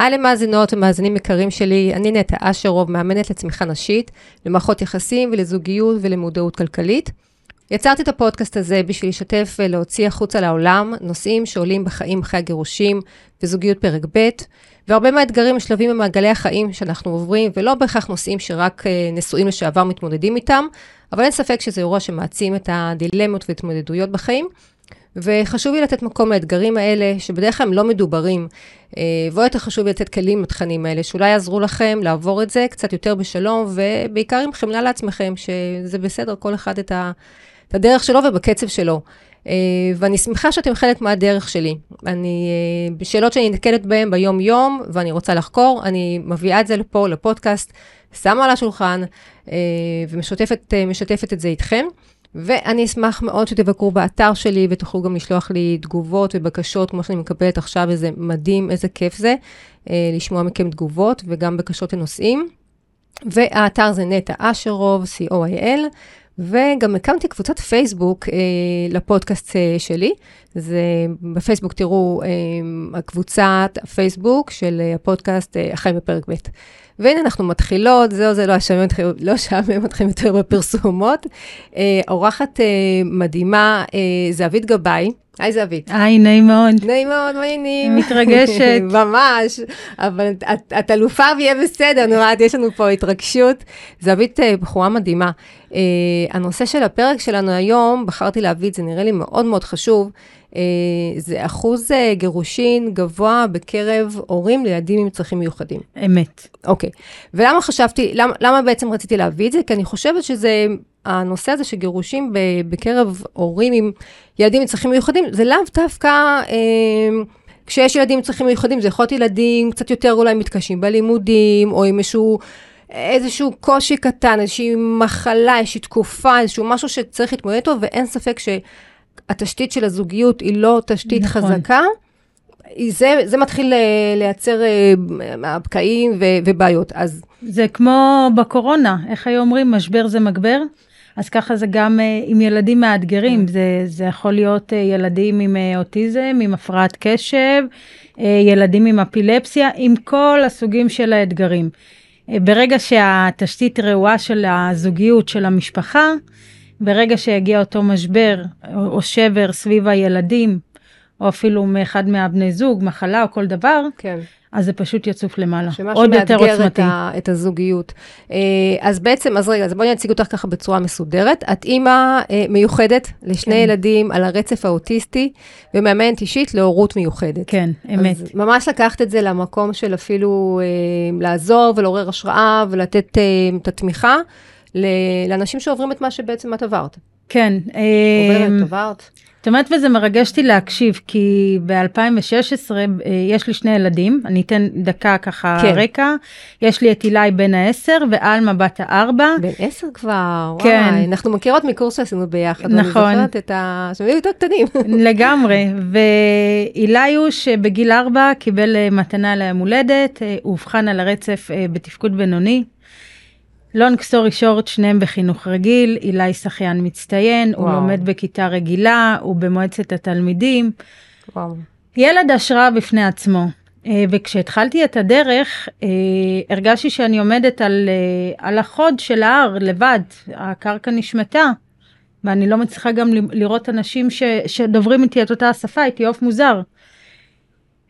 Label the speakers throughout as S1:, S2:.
S1: היי למאזינות ומאזינים יקרים שלי, אני נטע אשרוב, מאמנת לצמיחה נשית, למערכות יחסים ולזוגיות ולמודעות כלכלית. יצרתי את הפודקאסט הזה בשביל לשתף ולהוציא החוצה לעולם נושאים שעולים בחיים אחרי הגירושים וזוגיות פרק ב', והרבה מהאתגרים משלבים במעגלי החיים שאנחנו עוברים, ולא בהכרח נושאים שרק אה, נשואים לשעבר מתמודדים איתם, אבל אין ספק שזה אירוע שמעצים את הדילמות והתמודדויות בחיים. וחשוב לי לתת מקום לאתגרים האלה, שבדרך כלל הם לא מדוברים, אה, ועוד יותר חשוב לי לתת כלים לתכנים האלה, שאולי יעזרו לכם לעבור את זה קצת יותר בשלום, ובעיקר עם חמלה לעצמכם, שזה בסדר, כל אחד את, ה, את הדרך שלו ובקצב שלו. אה, ואני שמחה שאתם חלק מהדרך שלי. אני, אה, בשאלות שאני נתקלת בהן ביום-יום, ואני רוצה לחקור, אני מביאה את זה לפה, לפודקאסט, שמה על השולחן, ומשתפת את זה איתכם. ואני אשמח מאוד שתבקרו באתר שלי ותוכלו גם לשלוח לי תגובות ובקשות, כמו שאני מקבלת עכשיו, איזה מדהים, איזה כיף זה, אה, לשמוע מכם תגובות וגם בקשות לנושאים. והאתר זה נטע אשרוב, co.il, וגם הקמתי קבוצת פייסבוק אה, לפודקאסט אה, שלי. זה, בפייסבוק תראו, אה, הקבוצת הפייסבוק של אה, הפודקאסט אה, החיים בפרק ב'. והנה אנחנו מתחילות, זהו זה, לא אתכם, לא אשמם אתכם יותר בפרסומות. אה, אורחת אה, מדהימה, אה, זהבית גבאי. היי זהבית.
S2: היי, נעים מאוד.
S1: נעים מאוד, מה העניינים?
S2: מתרגשת.
S1: ממש, אבל את, את אלופה ויהיה בסדר, נו, יש לנו פה התרגשות. זהבית אה, בחורה מדהימה. Uh, הנושא של הפרק שלנו היום, בחרתי להביא את זה, נראה לי מאוד מאוד חשוב. Uh, זה אחוז uh, גירושין גבוה בקרב הורים לילדים עם צרכים מיוחדים.
S2: אמת.
S1: אוקיי. Okay. ולמה חשבתי, למה, למה בעצם רציתי להביא את זה? כי אני חושבת שזה, הנושא הזה של גירושים בקרב הורים עם ילדים עם צרכים מיוחדים, זה לאו דווקא... Uh, כשיש ילדים עם צרכים מיוחדים, זה יכול להיות ילדים קצת יותר אולי מתקשים בלימודים, או עם איזשהו איזשהו קושי קטן, איזושהי מחלה, איזושהי תקופה, איזשהו משהו שצריך להתמודד איתו, ואין ספק שהתשתית של הזוגיות היא לא תשתית נכון. חזקה. זה, זה מתחיל אה, לייצר פקעים ו, ובעיות, אז...
S2: זה כמו בקורונה, איך היו אומרים? משבר זה מגבר? אז ככה זה גם uh, עם ילדים מאתגרים, כן. זה, זה יכול להיות uh, ילדים עם uh, אוטיזם, עם הפרעת קשב, uh, ילדים עם אפילפסיה, עם כל הסוגים של האתגרים. ברגע שהתשתית רעועה של הזוגיות של המשפחה, ברגע שיגיע אותו משבר או שבר סביב הילדים, או אפילו מאחד מהבני זוג, מחלה או כל דבר, כן. אז זה פשוט יצוף למעלה, עוד יותר עוצמתי. שמשהו
S1: מאתגר את הזוגיות. אה, אז בעצם, אז רגע, אז בואי אני אציג אותך ככה בצורה מסודרת. את אימא אה, מיוחדת לשני כן. ילדים על הרצף האוטיסטי, ומאמנת אישית להורות מיוחדת.
S2: כן, אמת.
S1: אז ממש לקחת את זה למקום של אפילו אה, לעזור ולעורר השראה ולתת את התמיכה לאנשים שעוברים את מה שבעצם את עברת.
S2: כן.
S1: עוברת, עברת.
S2: את אומרת וזה מרגש אותי להקשיב, כי ב-2016 אה, יש לי שני ילדים, אני אתן דקה ככה כן. רקע. יש לי את אילי בן העשר ועלמה בת הארבע.
S1: בן עשר כבר, כן. וואי, אנחנו מכירות מקורס שעשינו ביחד.
S2: נכון. אני
S1: זוכרת את ה... שהם היו יותר קטנים.
S2: לגמרי, ואילי הוא שבגיל ארבע קיבל אה, מתנה ליום הולדת, אה, הוא אובחן על הרצף בתפקוד בינוני. לונג סטורי שורט, שניהם בחינוך רגיל, אילי שחיין מצטיין, וואו. הוא לומד בכיתה רגילה, הוא במועצת התלמידים. וואו. ילד השראה בפני עצמו. אה, וכשהתחלתי את הדרך, אה, הרגשתי שאני עומדת על, אה, על החוד של ההר לבד, הקרקע נשמטה, ואני לא מצליחה גם לראות אנשים ש, שדוברים איתי את אותה השפה, הייתי עוף מוזר.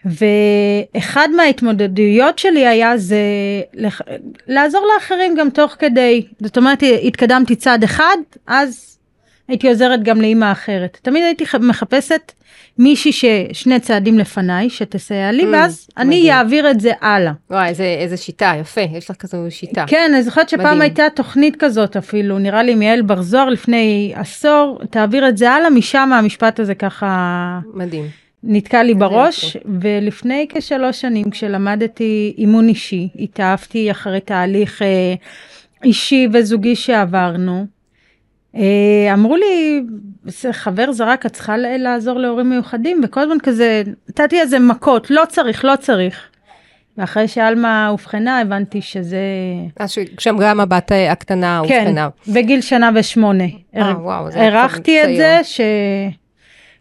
S2: ואחד מההתמודדויות שלי היה זה לח... לעזור לאחרים גם תוך כדי. זאת אומרת, התקדמתי צעד אחד, אז הייתי עוזרת גם לאימא אחרת. תמיד הייתי מחפשת מישהי ששני צעדים לפניי, שתסייע לי, mm, ואז מדהים. אני אעביר את זה הלאה.
S1: וואי, איזה, איזה שיטה, יפה, יש לך כזו שיטה.
S2: כן, אני זוכרת שפעם מדהים. הייתה תוכנית כזאת אפילו, נראה לי מיעל בר זוהר לפני עשור, תעביר את זה הלאה, משם המשפט הזה ככה...
S1: מדהים.
S2: נתקע לי בראש, ולפני כשלוש שנים כשלמדתי אימון אישי, התאהבתי אחרי תהליך אה, אישי וזוגי שעברנו. אה, אמרו לי, חבר זרק, את צריכה לעזור להורים מיוחדים, וכל הזמן כזה, נתתי איזה מכות, לא צריך, לא צריך. ואחרי שעלמה אובחנה, הבנתי שזה...
S1: אז שם גם הבת הקטנה
S2: כן,
S1: אובחנה.
S2: כן, בגיל שנה ושמונה.
S1: אה, וואו, זה
S2: הערכתי את זה, ש...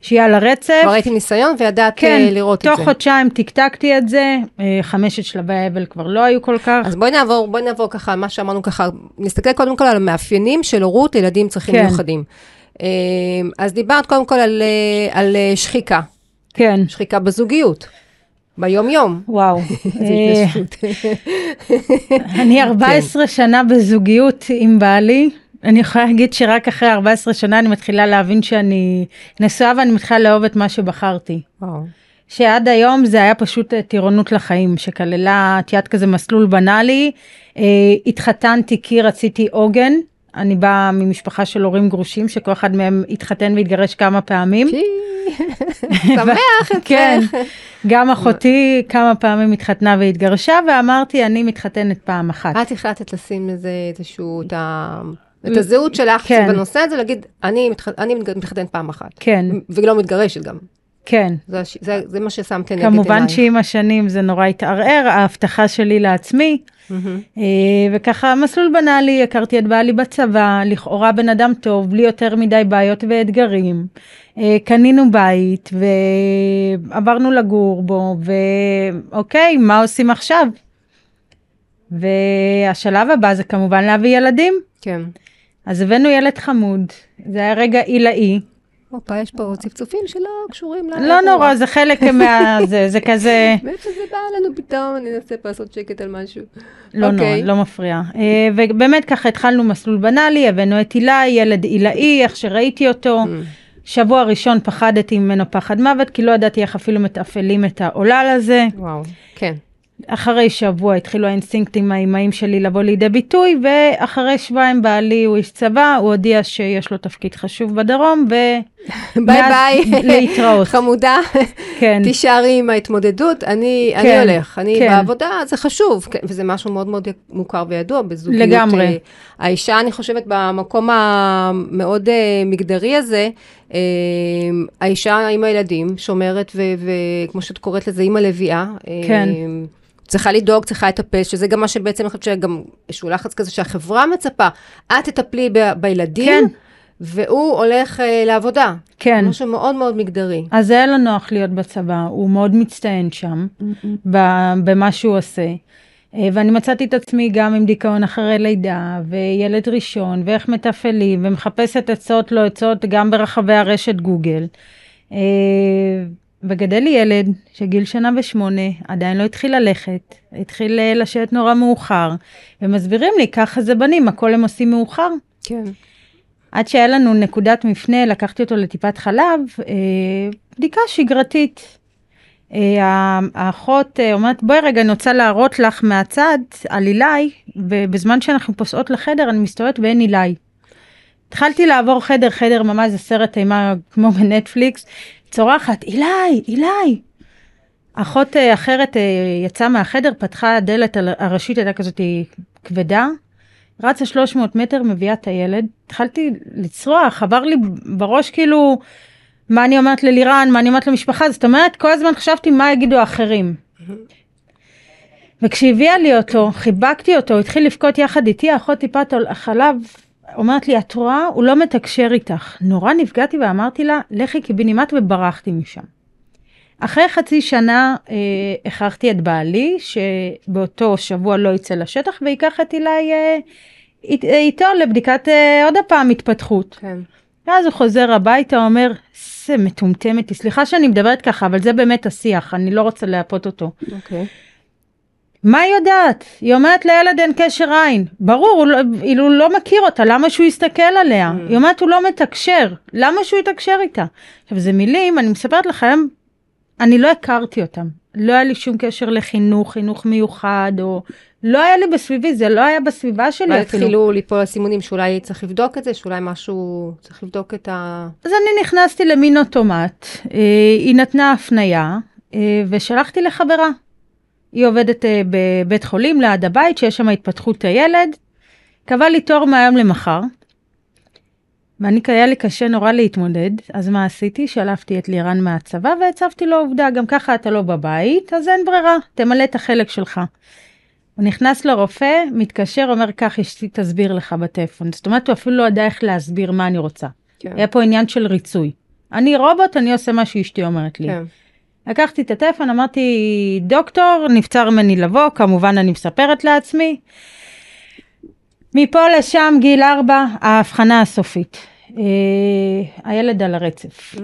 S2: שיהיה על הרצף.
S1: כבר הייתי ניסיון וידעת
S2: כן,
S1: אה, לראות את זה.
S2: תוך חודשיים טקטקתי את זה, אה, חמשת שלבי האבל כבר לא היו כל כך.
S1: אז בואי נעבור, בואי נעבור ככה, מה שאמרנו ככה, נסתכל קודם כל על המאפיינים של הורות לילדים עם צרכים
S2: כן.
S1: מיוחדים. אה, אז דיברת קודם כל על, על שחיקה,
S2: כן,
S1: שחיקה בזוגיות, ביום-יום.
S2: וואו. אני 14 שנה בזוגיות עם בעלי. אני יכולה להגיד שרק אחרי 14 שנה אני מתחילה להבין שאני נשואה ואני מתחילה לאהוב את מה שבחרתי.
S1: וואו.
S2: שעד היום זה היה פשוט אה, טירונות לחיים, שכללה, את יודעת, כזה מסלול בנאלי. אה, התחתנתי כי רציתי עוגן. אני באה ממשפחה של הורים גרושים, שכל אחד מהם התחתן והתגרש כמה פעמים.
S1: שמח
S2: כן,
S1: אצלך.
S2: גם אחותי כמה פעמים התחתנה והתגרשה, ואמרתי, אני מתחתנת פעם אחת.
S1: את החלטת לשים לזה איזשהו, את ה... את הזהות שלך
S2: כן.
S1: בנושא הזה, להגיד, אני מתח- אני מתחתנת פעם אחת.
S2: כן,
S1: ולא מתגרשת גם.
S2: כן.
S1: זה, זה, זה מה ששמת לנגד עינייך.
S2: כמובן שעם השנים זה נורא התערער, ההבטחה שלי לעצמי. אה, וככה מסלול בנאלי, הכרתי את בעלי בצבא, לכאורה בן אדם טוב, בלי יותר מדי בעיות ואתגרים. אה, קנינו בית ועברנו לגור בו, ואוקיי, מה עושים עכשיו? והשלב הבא זה כמובן להביא ילדים.
S1: כן.
S2: אז הבאנו ילד חמוד, זה היה רגע עילאי,
S1: הופה, יש פה צפצופים שלא קשורים ל...
S2: לא נורא, זה חלק מה... זה, זה כזה...
S1: מאיפה זה בא לנו פתאום, אני אנסה פה לעשות שקט על משהו.
S2: לא נורא,
S1: אוקיי.
S2: לא מפריע. אה, ובאמת ככה התחלנו מסלול בנאלי, הבאנו את הילה, ילד עילאי, איך שראיתי אותו.
S1: Mm.
S2: שבוע ראשון פחדתי ממנו פחד מוות, כי לא ידעתי איך אפילו מתפעלים את העולל הזה.
S1: וואו, כן.
S2: אחרי שבוע התחילו האינסטינקטים האימהיים שלי לבוא לידי ביטוי, ואחרי שבועיים בעלי הוא איש צבא, הוא הודיע שיש לו תפקיד חשוב בדרום, ו...
S1: ביי ביי.
S2: להתראות.
S1: חמודה,
S2: כן,
S1: תישארי עם ההתמודדות, אני אני
S2: כן,
S1: הולך, אני
S2: כן.
S1: בעבודה, זה חשוב, כן, וזה משהו מאוד מאוד מוכר וידוע בזוגיות.
S2: לגמרי.
S1: אה, האישה, אני חושבת, במקום המאוד אה, מגדרי הזה, אה, האישה עם הילדים, שומרת, וכמו שאת קוראת לזה, אימא לביאה. אה,
S2: כן.
S1: צריכה לדאוג, צריכה לטפל, שזה גם מה שבעצם, אני חושבת שגם איזשהו לחץ כזה שהחברה מצפה, את תטפלי ב- בילדים,
S2: כן.
S1: והוא הולך אה, לעבודה.
S2: כן.
S1: משהו מאוד מאוד מגדרי.
S2: אז זה היה לו נוח להיות בצבא, הוא מאוד מצטיין שם, ב- במה שהוא עושה. אה, ואני מצאתי את עצמי גם עם דיכאון אחרי לידה, וילד ראשון, ואיך מתפעלים, ומחפשת עצות לא עצות גם ברחבי הרשת גוגל. וגדל לי ילד שגיל שנה ושמונה, עדיין לא התחיל ללכת, התחיל אה, לשבת נורא מאוחר, ומסבירים לי, ככה זה בנים, הכל הם עושים מאוחר.
S1: כן.
S2: עד שהיה לנו נקודת מפנה, לקחתי אותו לטיפת חלב, אה, בדיקה שגרתית. אה, האחות אה, אומרת, בואי רגע, אני רוצה להראות לך מהצד על עילי, ובזמן שאנחנו פוסעות לחדר, אני מסתובבת ואין עילי. התחלתי לעבור חדר, חדר ממש זה סרט אימה כמו בנטפליקס, צורחת, עילי, עילי. אחות אה, אחרת אה, יצאה מהחדר, פתחה הדלת הראשית, הייתה כזאת כבדה, רצה 300 מטר, מביאה את הילד, התחלתי לצרוח, עבר לי בראש כאילו, מה אני אומרת ללירן, מה אני אומרת למשפחה, זאת אומרת, כל הזמן חשבתי מה יגידו האחרים. וכשהביאה לי אותו, חיבקתי אותו, התחיל לבכות יחד איתי, האחות טיפת החלב, אומרת לי, את רואה, הוא לא מתקשר איתך. נורא נפגעתי ואמרתי לה, לכי קיבינימט וברחתי משם. אחרי חצי שנה אה, הכרחתי את בעלי, שבאותו שבוע לא יצא לשטח ויקח את אילי אה, אית- אה, איתו לבדיקת אה, עוד הפעם התפתחות.
S1: כן.
S2: ואז הוא חוזר הביתה, אומר, זה מטומטמת, היא." סליחה שאני מדברת ככה, אבל זה באמת השיח, אני לא רוצה להפות אותו.
S1: אוקיי.
S2: מה היא יודעת? היא אומרת לילד אין קשר עין. ברור, הוא לא, הוא לא מכיר אותה, למה שהוא יסתכל עליה?
S1: Mm.
S2: היא אומרת הוא לא מתקשר, למה שהוא יתקשר איתה? עכשיו זה מילים, אני מספרת לכם, אני לא הכרתי אותם. לא היה לי שום קשר לחינוך, חינוך מיוחד, או... לא היה לי בסביבי, זה לא היה בסביבה שלי אפילו.
S1: התחילו ליפול הסימונים שאולי צריך לבדוק את זה, שאולי משהו, צריך לבדוק את ה...
S2: אז אני נכנסתי למין אוטומט, אה, היא נתנה הפנייה, אה, ושלחתי לחברה. היא עובדת אה, בבית חולים ליד הבית, שיש שם התפתחות הילד. קבע לי תור מהיום למחר. ואני, היה לי קשה נורא להתמודד, אז מה עשיתי? שלפתי את לירן מהצבא והצבתי לו עובדה, גם ככה אתה לא בבית, אז אין ברירה, תמלא את החלק שלך. הוא נכנס לרופא, מתקשר, אומר, קח, אשתי תסביר לך בטלפון. זאת אומרת, הוא אפילו לא ידע איך להסביר מה אני רוצה.
S1: כן.
S2: היה פה עניין של ריצוי. אני רובוט, אני עושה מה שאשתי אומרת לי.
S1: כן.
S2: לקחתי את הטלפון, אמרתי, דוקטור, נבצר ממני לבוא, כמובן אני מספרת לעצמי. מפה לשם, גיל ארבע, ההבחנה הסופית. אה, הילד על הרצף.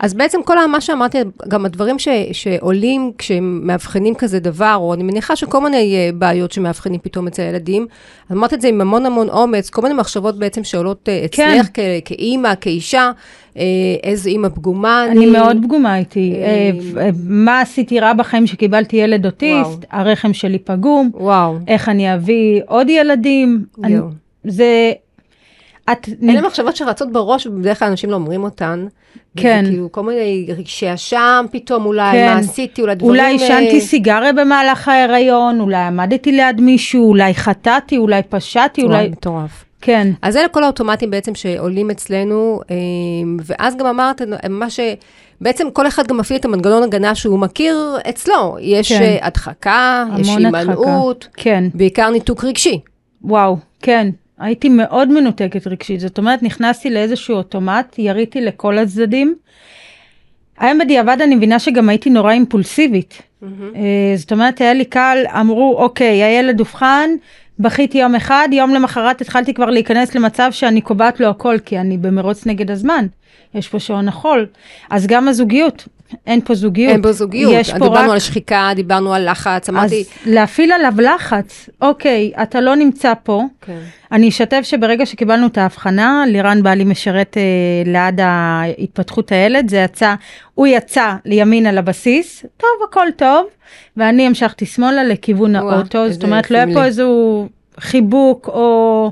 S1: אז בעצם כל מה שאמרתי, גם הדברים ש, שעולים כשמאבחנים כזה דבר, או אני מניחה שכל מיני אה, בעיות שמאבחנים פתאום אצל הילדים, אמרת את זה עם המון המון אומץ, כל מיני מחשבות בעצם שעולות אה,
S2: כן.
S1: אצלך כן. כאימא, כאישה, אה, איזה אימא פגומה
S2: אני מאוד פגומה איתי.
S1: אה,
S2: אה, מה עשיתי רע בחיים שקיבלתי ילד אוטיסט, הרחם שלי פגום,
S1: וואו,
S2: איך אני אביא עוד ילדים. אני-. זה... את...
S1: אלה מחשבות שרצות בראש, ובדרך כלל אנשים לא אומרים אותן.
S2: כן.
S1: וזה כאילו כל מיני רגשי אשם פתאום, אולי
S2: כן.
S1: מה עשיתי, אולי דברים...
S2: אולי
S1: אה,
S2: עישנתי סיגריה במהלך ההיריון, אולי עמדתי ליד מישהו, אולי חטאתי, אולי פשעתי, אולי...
S1: מטורף.
S2: כן,
S1: אז אלה כל האוטומטים בעצם שעולים אצלנו, אה, ואז גם אמרת, מה ש... בעצם כל אחד גם מפעיל את המנגנון הגנה שהוא מכיר אצלו. יש
S2: כן.
S1: אה, הדחקה, יש. הימנעות,
S2: כן,
S1: בעיקר ניתוק רגשי.
S2: וואו, כן. הייתי מאוד מנותקת רגשית, זאת אומרת, נכנסתי לאיזשהו אוטומט, יריתי לכל הצדדים. היום בדיעבד אני מבינה שגם הייתי נורא אימפולסיבית. אה, זאת אומרת, היה לי קל, אמרו, אוקיי, הילד אובחן, בכיתי יום אחד, יום למחרת התחלתי כבר להיכנס למצב שאני קובעת לו הכל, כי אני במרוץ נגד הזמן. יש פה שעון החול. אז גם הזוגיות, אין פה זוגיות.
S1: אין בו זוגיות.
S2: יש פה
S1: דיברנו
S2: רק...
S1: על שחיקה, דיברנו על לחץ,
S2: אז
S1: אמרתי...
S2: להפעיל עליו לחץ, אוקיי, אתה לא נמצא פה.
S1: כן.
S2: אני אשתף שברגע שקיבלנו את ההבחנה, לירן בעלי משרת אה, ליד התפתחות הילד, זה יצא, הוא יצא לימין על הבסיס, טוב, הכל טוב, ואני המשכתי שמאלה לכיוון
S1: וואו,
S2: האוטו, זאת אומרת, לא היה פה
S1: סמלי.
S2: חיבוק או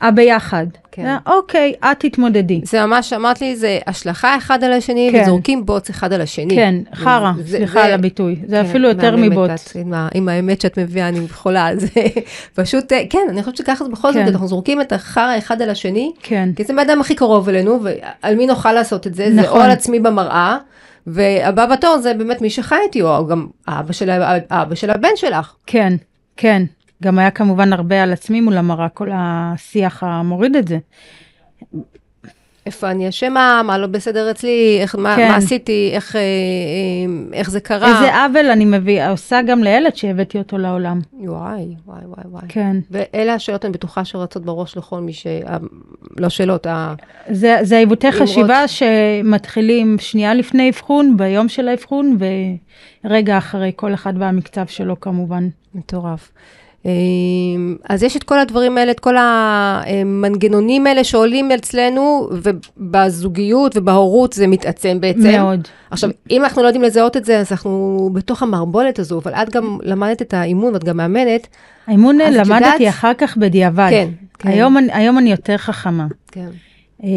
S2: הביחד.
S1: כן.
S2: היה, אוקיי, את תתמודדי.
S1: זה ממש, אמרת לי, זה השלכה אחד על השני,
S2: כן.
S1: וזורקים בוץ אחד על השני.
S2: כן, חרא, סליחה על הביטוי, זה
S1: כן,
S2: אפילו יותר מבוץ.
S1: עם, ה- עם האמת שאת מביאה, אני חולה על זה. פשוט, אה, כן, אני חושבת שככה זה בכל זאת,
S2: כן.
S1: אנחנו זורקים את החרא אחד על השני,
S2: כן,
S1: כי זה האדם הכי קרוב אלינו, ועל מי נוכל לעשות את זה? זה או
S2: נכון.
S1: על עצמי במראה, והבא בתור זה באמת מי שחי איתי, או גם אבא של, אבא של הבן שלך.
S2: כן, כן. גם היה כמובן הרבה על עצמי מול המראה, כל השיח המוריד את זה.
S1: איפה אני אשמה, מה לא בסדר אצלי, איך, מה,
S2: כן.
S1: מה עשיתי, איך, אה, אה, איך זה קרה.
S2: איזה עוול אני מביאה, עושה גם לילד שהבאתי אותו לעולם.
S1: וואי, וואי, וואי, וואי.
S2: כן.
S1: ואלה השאלות, אני בטוחה שרצות בראש לכל מי ש... לא שאלות, ה...
S2: זה, זה עיוותי. חשיבה שמתחילים שנייה לפני אבחון, ביום של האבחון, ורגע אחרי, כל אחד והמקצב שלו כמובן.
S1: מטורף. אמ, אז יש את כל הדברים האלה, את כל המנגנונים האלה שעולים אצלנו, ובזוגיות ובהורות זה מתעצם בעצם.
S2: מאוד.
S1: עכשיו, אם אנחנו לא יודעים לזהות את זה, אז אנחנו בתוך המערבולת הזו, אבל את גם למדת את האימון ואת גם מאמנת.
S2: האימון למדתי
S1: יודעת-
S2: אחר כך בדיעבד.
S1: כן, כן.
S2: היום, אני- היום אני יותר חכמה.
S1: כן.
S2: אה,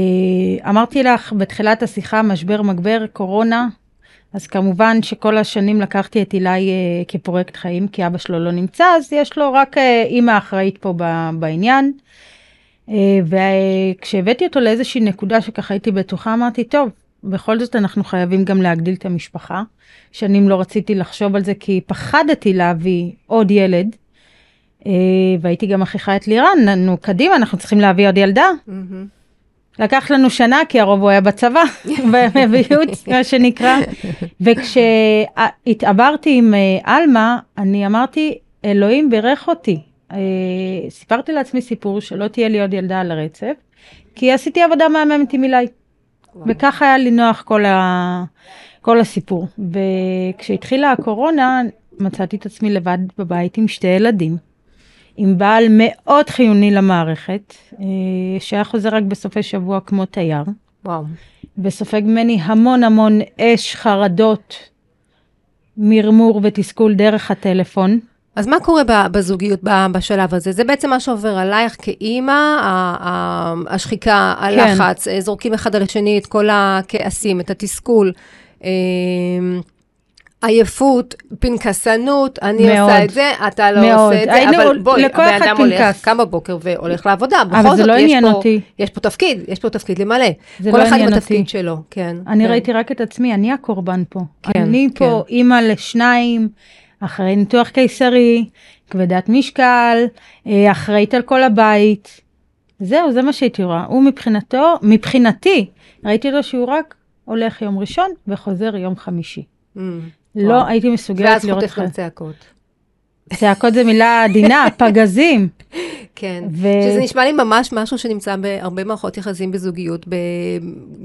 S2: אמרתי לך בתחילת השיחה, משבר מגבר, קורונה, אז כמובן שכל השנים לקחתי את אילי אה, כפרויקט חיים, כי אבא שלו לא נמצא, אז יש לו רק אה, אימא אחראית פה ב- בעניין. אה, וכשהבאתי אותו לאיזושהי נקודה שככה הייתי בטוחה, אמרתי, טוב, בכל זאת אנחנו חייבים גם להגדיל את המשפחה. שנים לא רציתי לחשוב על זה, כי פחדתי להביא עוד ילד. אה, והייתי גם מכריחה את לירן, נו, קדימה, אנחנו צריכים להביא עוד ילדה.
S1: מהמם.
S2: לקח לנו שנה, כי הרוב הוא היה בצבא, בייעוץ, מה שנקרא. וכשהתעברתי עם אה, עלמה, אני אמרתי, אלוהים בירך אותי. אה, סיפרתי לעצמי סיפור שלא תהיה לי עוד ילדה על הרצף, כי עשיתי עבודה מהממת עם אילי. וככה היה לי נוח כל, ה... כל הסיפור. וכשהתחילה הקורונה, מצאתי את עצמי לבד בבית עם שתי ילדים. עם בעל מאוד חיוני למערכת, אה, שהיה חוזר רק בסופי שבוע כמו תייר,
S1: וואו.
S2: וסופג ממני המון המון אש, חרדות, מרמור ותסכול דרך הטלפון.
S1: אז מה קורה בזוגיות בשלב הזה? זה בעצם מה שעובר עלייך כאימא, השחיקה, הלחץ, אה, זורקים אחד על השני את כל הכעסים, את התסכול, אה, עייפות, פנקסנות, אני
S2: מאוד.
S1: עושה את זה, אתה לא
S2: מאוד.
S1: עושה את זה,
S2: היינו-
S1: אבל בואי, הבן אדם הולך. קם בבוקר והולך לעבודה,
S2: אבל
S1: בכל
S2: זה
S1: זאת,
S2: לא
S1: יש פה-
S2: אותי.
S1: יש פה תפקיד, יש פה תפקיד למלא.
S2: זה
S1: כל
S2: לא
S1: אחד עם התפקיד. שלו, כן.
S2: אני
S1: כן.
S2: ראיתי רק את עצמי, אני הקורבן פה.
S1: כן,
S2: אני פה
S1: כן.
S2: אימא לשניים, אחרי ניתוח קיסרי, כבדת משקל, אה, אחראית על כל הבית. זהו, זה מה שהייתי רואה. הוא מבחינתו, מבחינתי, ראיתי לו שהוא רק הולך יום ראשון וחוזר יום חמישי.
S1: Mm.
S2: לא. הייתי מסוגלת
S1: ואז
S2: לראות
S1: חוטף גם. צעקות.
S2: צעקות זה מילה עדינה, פגזים.
S1: כן.
S2: ו-
S1: שזה נשמע לי ממש משהו שנמצא בהרבה מערכות יחסים בזוגיות, ב...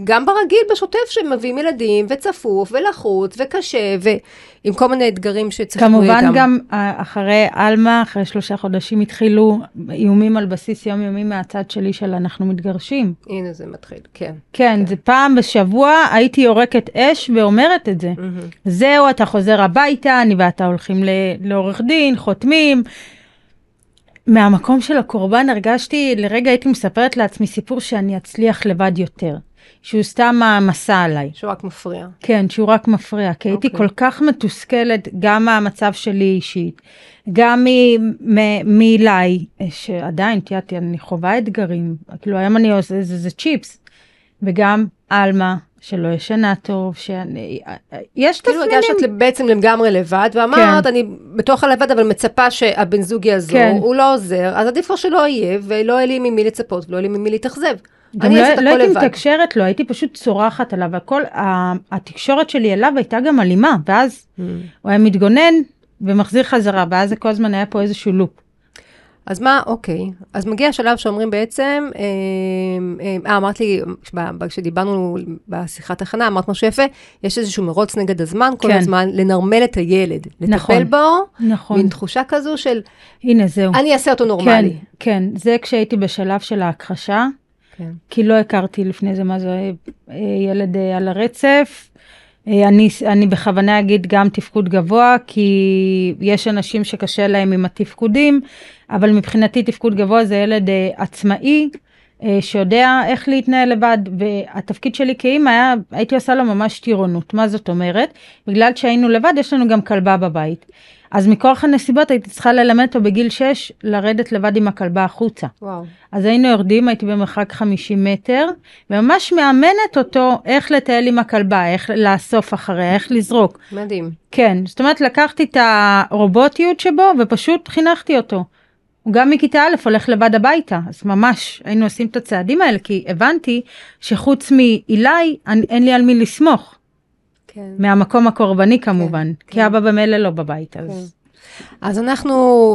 S1: גם ברגיל, בשוטף, שמביאים ילדים, וצפוף, ולחוץ, וקשה, ועם כל מיני אתגרים שצריכים
S2: כמובן
S1: איתם.
S2: גם אה, אחרי עלמה, אחרי שלושה חודשים התחילו איומים על בסיס יומיומי מהצד שלי של אנחנו מתגרשים.
S1: הנה זה מתחיל, כן.
S2: כן, זה פעם בשבוע הייתי יורקת אש ואומרת את זה.
S1: מהמם.
S2: זהו, אתה חוזר הביתה, אני ואתה הולכים ל- לעורך דין, חותמים. מהמקום של הקורבן הרגשתי, לרגע הייתי מספרת לעצמי סיפור שאני אצליח לבד יותר. שהוא סתם מעמסה עליי.
S1: שהוא רק מפריע.
S2: כן, שהוא רק מפריע, כי הייתי
S1: אוקיי.
S2: כל כך מתוסכלת גם מהמצב שלי אישית, גם מ- מ- מאילי, שעדיין, את יודעת, אני חווה אתגרים, כאילו היום אני עושה, זה, זה צ'יפס, וגם עלמה, שלא ישנה טוב, שאני, יש
S1: כאילו
S2: תסמינים.
S1: הגשת בעצם לגמרי לבד, ואמרת,
S2: כן.
S1: אני בתוך הלבד, אבל מצפה שהבן זוג יעזור,
S2: כן.
S1: הוא לא עוזר, אז עדיף לו שלא יהיה, ולא יהיה לי ממי לצפות, ולא יהיה לי ממי להתאכזב.
S2: גם
S1: אני
S2: לא, לא הייתי
S1: לבד.
S2: מתקשרת לו, הייתי פשוט צורחת עליו, הכל, התקשורת שלי אליו הייתה גם אלימה, ואז
S1: Mm.
S2: הוא היה מתגונן ומחזיר חזרה, ואז זה כל הזמן היה פה איזשהו לופ.
S1: אז מה, אוקיי, אז מגיע השלב שאומרים בעצם, אה, אה, אה, אמרת לי, כשדיברנו בשיחת הכנה, אמרת משהו יפה, יש איזשהו מרוץ נגד הזמן, כל
S2: כן.
S1: הזמן לנרמל את הילד, לטפל
S2: נכון.
S1: בו,
S2: נכון.
S1: מין תחושה כזו של,
S2: הנה זהו.
S1: אני אעשה אותו
S2: כן,
S1: נורמלי.
S2: כן, זה כשהייתי בשלב של ההכחשה,
S1: כן.
S2: כי לא הכרתי לפני זה מה זה אה, ילד אה, על הרצף. אה, אני, אני בכוונה אגיד גם תפקוד גבוה, כי יש אנשים שקשה להם עם התפקודים, אבל מבחינתי תפקוד גבוה זה ילד עצמאי, שיודע איך להתנהל לבד, והתפקיד שלי כאימא היה, הייתי עושה לו ממש טירונות. מה זאת אומרת? בגלל שהיינו לבד, יש לנו גם כלבה בבית. אז מכוח הנסיבות הייתי צריכה ללמד אותו בגיל 6 לרדת לבד עם הכלבה החוצה.
S1: וואו.
S2: אז היינו יורדים, הייתי במרחק 50 מטר, וממש מאמנת אותו איך לטייל עם הכלבה, איך לאסוף אחריה, איך לזרוק.
S1: מדהים.
S2: כן, זאת אומרת, לקחתי את הרובוטיות שבו ופשוט חינכתי אותו. הוא גם מכיתה א' הולך לבד הביתה, אז ממש היינו עושים את הצעדים האלה, כי הבנתי שחוץ מאילי, אין לי על מי לסמוך,
S1: כן.
S2: מהמקום הקורבני כמובן, כי
S1: כן.
S2: אבא במילא לא בבית, אז...
S1: אז אנחנו,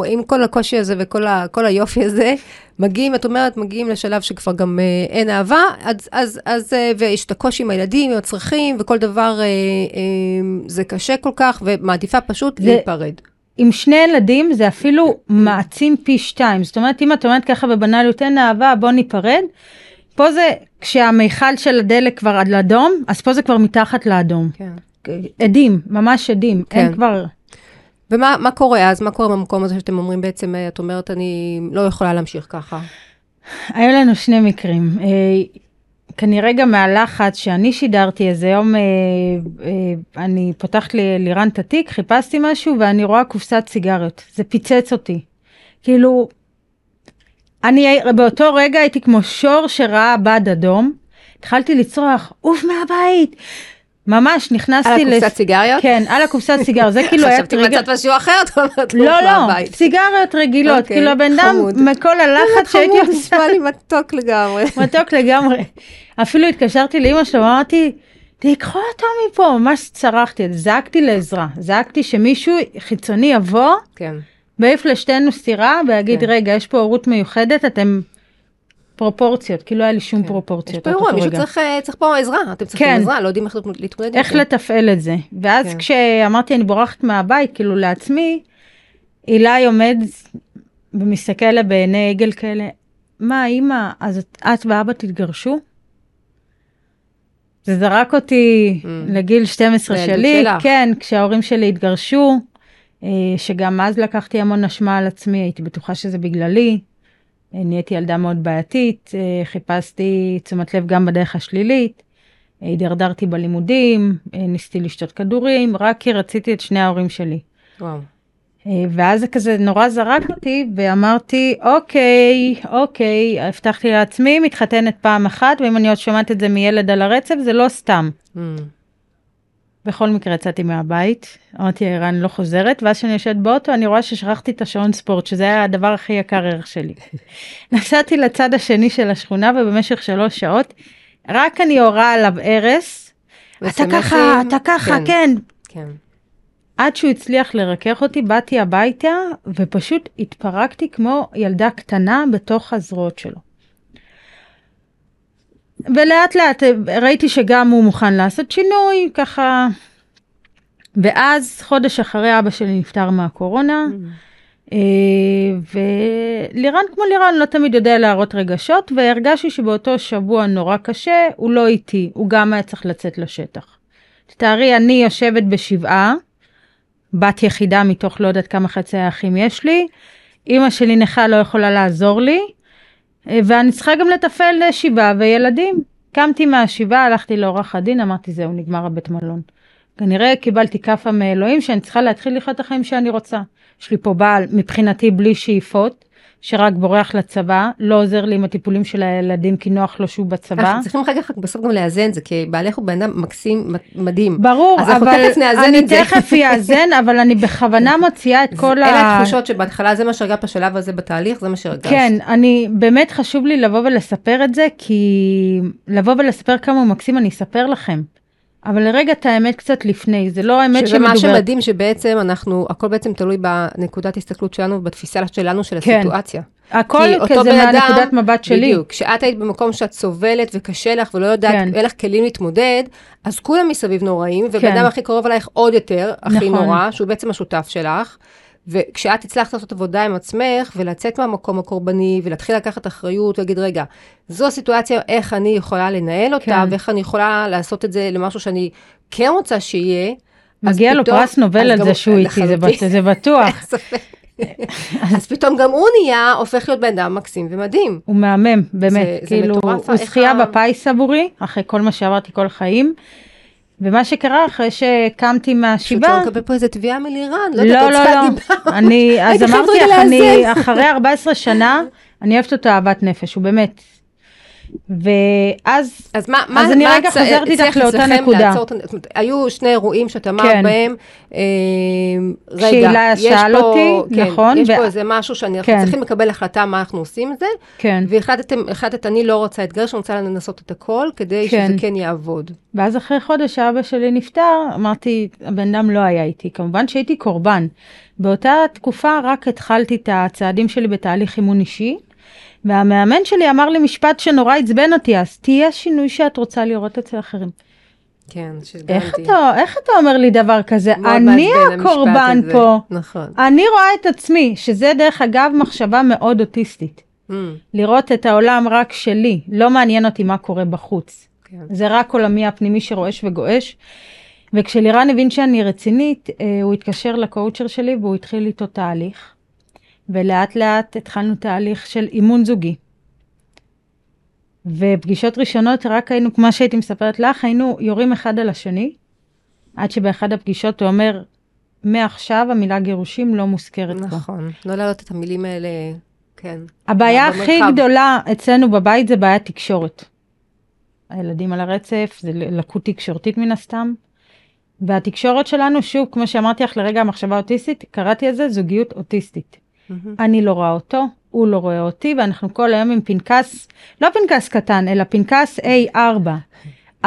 S1: עם כל הקושי הזה וכל ה, כל היופי הזה, מגיעים, את אומרת, מגיעים לשלב שכבר גם אה, אין אהבה, אז, אז, אז, אה, ויש את הקושי עם הילדים, עם הצרכים, וכל דבר אה, אה, זה קשה כל כך, ומעדיפה פשוט
S2: זה-
S1: להיפרד.
S2: עם שני ילדים זה אפילו מעצים פי שתיים. זאת אומרת, אם את אומרת ככה בבנאליות, אין אהבה, בוא ניפרד. פה זה, כשהמיכל של הדלק כבר עד לאדום, אז פה זה כבר מתחת לאדום.
S1: כן.
S2: עדים, ממש עדים.
S1: כן.
S2: אין כבר...
S1: ומה מה קורה אז? מה קורה במקום הזה שאתם אומרים בעצם, אה, את אומרת, אני לא יכולה להמשיך ככה.
S2: היו לנו שני מקרים. אה, כנראה גם מהלחץ שאני שידרתי איזה יום, אה, אה, אני פותחת לי לירן את התיק, חיפשתי משהו ואני רואה קופסת סיגריות. זה פיצץ אותי. כאילו, אני באותו רגע הייתי כמו שור שראה בד אדום. התחלתי לצרוח, עוף מהבית. ממש נכנסתי
S1: על הקופסת סיגריות?
S2: כן, על הקופסת סיגריות. זה כאילו היה
S1: חשבתי
S2: טריגר.
S1: מצאת משהו אחר, את אומרת,
S2: לא,
S1: "עוף
S2: לא,
S1: מהבית".
S2: סיגריות רגילות.
S1: אוקיי,
S2: כאילו הבן אדם. מכל הלחץ שהייתי עושה.
S1: נשמע לי מתוק לגמרי.
S2: מתוק לגמרי. אפילו התקשרתי לאמא שלו, אמרתי, תיקחו אותו מפה, ממש צרחתי, זעקתי לעזרה, זעקתי שמישהו חיצוני יבוא,
S1: כן.
S2: ויעיף לשתינו סטירה, ויגיד,
S1: כן.
S2: רגע, יש פה הורות מיוחדת, אתם פרופורציות, כי לא היה לי שום
S1: יש
S2: פרופורציות.
S1: פה
S2: עד
S1: אירוע, מישהו. צריך, אה, צריך פה עזרה, אתם צריכים
S2: כן.
S1: עזרה, לא יודעים איך להתמודד עם
S2: איך
S1: זה.
S2: לתפעל את זה. ואז
S1: כן.
S2: כשאמרתי, אני בורחת מהבית, כאילו לעצמי, אילי עומד ומסתכל לה בעיני עגל כאלה, מה, אמא, אז את, את ואבא תתגרשו? זה זרק אותי
S1: Mm.
S2: לגיל 12
S1: לילדות
S2: שלי,
S1: שלך.
S2: כן, כשההורים שלי התגרשו, אה, שגם אז לקחתי המון אשמה על עצמי, הייתי בטוחה שזה בגללי. נהייתי ילדה מאוד בעייתית, אה, חיפשתי תשומת לב גם בדרך השלילית, אה, הידרדרתי בלימודים, אה, ניסיתי לשתות כדורים, רק כי רציתי את שני ההורים שלי.
S1: וואו.
S2: ואז זה כזה נורא זרק אותי, ואמרתי, אוקיי, אוקיי, הבטחתי לעצמי, מתחתנת פעם אחת, ואם אני עוד שומעת את זה מילד על הרצף, זה לא סתם.
S1: Mm.
S2: בכל מקרה יצאתי מהבית, אמרתי ערן לא חוזרת, ואז כשאני יושבת באוטו אני רואה ששכחתי את השעון ספורט, שזה היה הדבר הכי יקר ערך שלי. נסעתי לצד השני של השכונה ובמשך שלוש שעות, רק אני הורה עליו הרס, אתה ככה, אתה ככה,
S1: כן.
S2: כן.
S1: כן.
S2: עד שהוא הצליח לרכך אותי, באתי הביתה ופשוט התפרקתי כמו ילדה קטנה בתוך הזרועות שלו. ולאט לאט אה, ראיתי שגם הוא מוכן לעשות שינוי, ככה. ואז חודש אחרי אבא שלי נפטר מהקורונה, אה, ולירן כמו לירן לא תמיד יודע להראות רגשות, והרגשתי שבאותו שבוע נורא קשה, הוא לא איתי, הוא גם היה צריך לצאת לשטח. תתארי, אני יושבת בשבעה, בת יחידה מתוך לא יודעת כמה חצי האחים יש לי, אימא שלי נכה לא יכולה לעזור לי, ואני צריכה גם לתפעל אה, שבעה וילדים. קמתי מהשבעה, הלכתי לעורך הדין, אמרתי זהו, נגמר הבית מלון. כנראה קיבלתי כאפה מאלוהים שאני צריכה להתחיל לחיות את החיים שאני רוצה. יש לי פה בעל, מבחינתי בלי שאיפות, שרק בורח לצבא, לא עוזר לי עם הטיפולים של הילדים כי נוח לו שהוא בצבא.
S1: אנחנו צריכים אחר כך בסוף גם לאזן זה, כי בעלך הוא בן אדם מקסים, מדהים.
S2: ברור,
S1: אז
S2: אבל
S1: תכף
S2: אני. תכף אאזן, אבל אני בכוונה מוציאה את כל ה...
S1: אלה התחושות שבהתחלה זה מה שהרגשת בשלב הזה בתהליך, זה מה שהרגשת.
S2: כן, אני, באמת חשוב לי לבוא ולספר את זה, כי לבוא ולספר כמה הוא מקסים, אני אספר לכם. אבל לרגע את האמת קצת לפני, זה לא האמת
S1: שזה מה. שמדהים שבעצם אנחנו, הכל בעצם תלוי בנקודת הסתכלות שלנו ובתפיסה שלנו של
S2: כן.
S1: הסיטואציה.
S2: הכל כזה מהנקודת מבט שלי.
S1: בדיוק, כשאת היית במקום שאת סובלת וקשה לך ולא יודעת,
S2: כן.
S1: אין לך כלים להתמודד, אז כולם מסביב נוראים, ובן
S2: כן.
S1: אדם הכי קרוב אלייך עוד יותר, הכי
S2: נכון.
S1: נורא, שהוא בעצם השותף שלך. וכשאת הצלחת לעשות עבודה עם עצמך, ולצאת מהמקום הקורבני, ולהתחיל לקחת אחריות, ולהגיד, רגע, זו סיטואציה, איך אני יכולה לנהל אותה,
S2: כן.
S1: ואיך אני יכולה לעשות את זה למשהו שאני כן רוצה שיהיה.
S2: מגיע לו
S1: פתאום-
S2: פרס נובל על זה שהוא איתי, זה זה בטוח.
S1: אז פתאום גם הוא נהיה, הופך להיות בן אדם מקסים ומדהים.
S2: הוא מהמם, באמת,
S1: זה- זה
S2: כאילו,
S1: מטורף,
S2: הוא זכייה
S1: ה-
S2: בפיס עבורי, אחרי כל מה שעברתי כל החיים. ומה שקרה אחרי שקמתי
S1: פשוט
S2: מהשבעה,
S1: לא נקבל פה איזה תביעה מלירן, לא
S2: לא,
S1: יודעת,
S2: לא, לא,
S1: דיבה.
S2: אני, אז אמרתי לך, אני. אחרי 14 שנה, אני אוהבת אותו אהבת נפש, הוא באמת. ואז,
S1: אז מה, מה,
S2: אז אני
S1: מה
S2: רגע
S1: הצ-
S2: חוזרת איתך לאותה נקודה.
S1: לעצור את זאת אומרת, היו שני אירועים שאת אמרת
S2: כן.
S1: בהם, אה, רגע, יש
S2: שאל
S1: פה-
S2: אותי,
S1: כן,
S2: נכון,
S1: יש
S2: ו-
S1: פה איזה משהו שאנחנו
S2: כן.
S1: צריכים לקבל החלטה מה אנחנו עושים עם זה,
S2: כן.
S1: והחלטתם, החלטת, אני לא רוצה את גרש, אני רוצה לנסות את הכל, כדי
S2: כן.
S1: שזה כן יעבוד.
S2: ואז אחרי חודש אבא שלי נפטר, אמרתי, הבן אדם לא היה איתי. כמובן שהייתי קורבן. באותה תקופה רק התחלתי את הצעדים שלי בתהליך אימון אישי, והמאמן שלי אמר לי משפט שנורא עצבן אותי אז, תהיה שינוי שאת רוצה לראות אצל אחרים.
S1: כן, שגנתי.
S2: איך אתה, איך אתה אומר לי דבר כזה? אני הקורבן. פה.
S1: נכון.
S2: אני רואה את עצמי, שזה דרך אגב מחשבה מאוד אוטיסטית.
S1: Mm,
S2: לראות את העולם רק שלי, לא מעניין אותי מה קורה בחוץ.
S1: כן.
S2: זה רק עולמי הפנימי שרועש וגועש. וכשלירן הבין שאני רצינית, אה, הוא התקשר לקואוצ'ר שלי והוא התחיל איתו תהליך. ולאט לאט התחלנו תהליך של אימון זוגי. ופגישות ראשונות רק היינו, כמו שהייתי מספרת לך, היינו יורים אחד על השני, עד שבאחד הפגישות הוא אומר, מעכשיו המילה גירושים לא מוזכרת פה.
S1: נכון, לא להעלות את המילים האלה, כן.
S2: הבעיה
S1: במרחב.
S2: הכי גדולה אצלנו בבית זה בעיית תקשורת. הילדים על הרצף, זה לקות תקשורתית מן הסתם. והתקשורת שלנו, שוב, כמו שאמרתי לך לרגע המחשבה האוטיסטית, קראתי לזה זוגיות אוטיסטית.
S1: מהמם.
S2: אני לא רואה אותו, הוא לא רואה אותי, ואנחנו כל היום עם פנקס, לא פנקס קטן, אלא פנקס A4.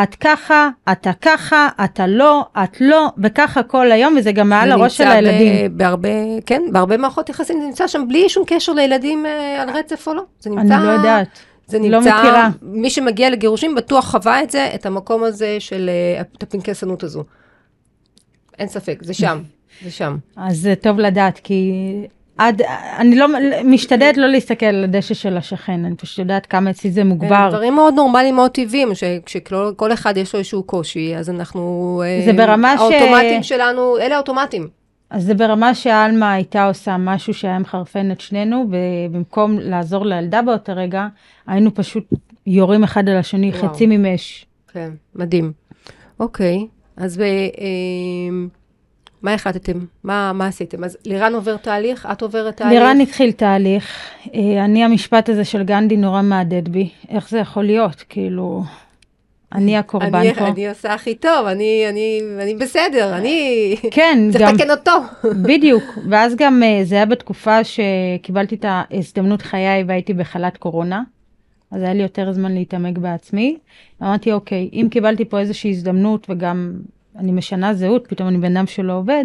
S2: את ככה, אתה ככה, אתה לא, את לא, וככה כל היום, וזה גם מעל הראש של הילדים.
S1: בהרבה, כן, בהרבה מערכות יחסים זה נמצא שם בלי שום קשר לילדים אה, על רצף או לא. זה נמצא...
S2: אני לא יודעת.
S1: זה
S2: לא
S1: נמצא,
S2: מכירה.
S1: מי שמגיע לגירושים בטוח חווה את זה, את המקום הזה של אה, את הפנקסנות הזו. אין ספק, זה שם, זה שם.
S2: אז זה טוב לדעת, כי עד, אני לא, משתדלת לא להסתכל על הדשא של השכן, אני פשוט יודעת כמה אצלי זה
S1: אה,
S2: מוגבר.
S1: דברים מאוד נורמליים, מאוד טבעיים, שכשכל אחד יש לו איזשהו קושי, אז אנחנו... אה,
S2: זה ברמה ש-
S1: האוטומטים שלנו, אלה האוטומטים.
S2: אז זה ברמה שעלמה הייתה עושה משהו שהיה מחרפן את שנינו, ובמקום לעזור לילדה באותו רגע, היינו פשוט יורים אחד על השני,
S1: וואו.
S2: חצי אש.
S1: כן, מדהים. אוקיי, אז ב, אה, מה החלטתם? מה, מה עשיתם? אז לירן עובר תהליך? את עוברת תהליך?
S2: לירן התחיל תהליך, אה, אני המשפט הזה של גנדי נורא מהדהד בי, איך זה יכול להיות, כאילו, אני הקורבן
S1: אני,
S2: פה.
S1: אני עושה הכי טוב, אני, אני, אני בסדר, אני...
S2: כן,
S1: צריך
S2: גם,
S1: לתקן אותו.
S2: בדיוק, ואז גם אה, זה היה בתקופה שקיבלתי את ההזדמנות חיי והייתי בחל"ת קורונה. אז היה לי יותר זמן להתעמק בעצמי. אמרתי, אוקיי, אם קיבלתי פה איזושהי הזדמנות וגם אני משנה זהות, פתאום אני בן אדם שלא עובד,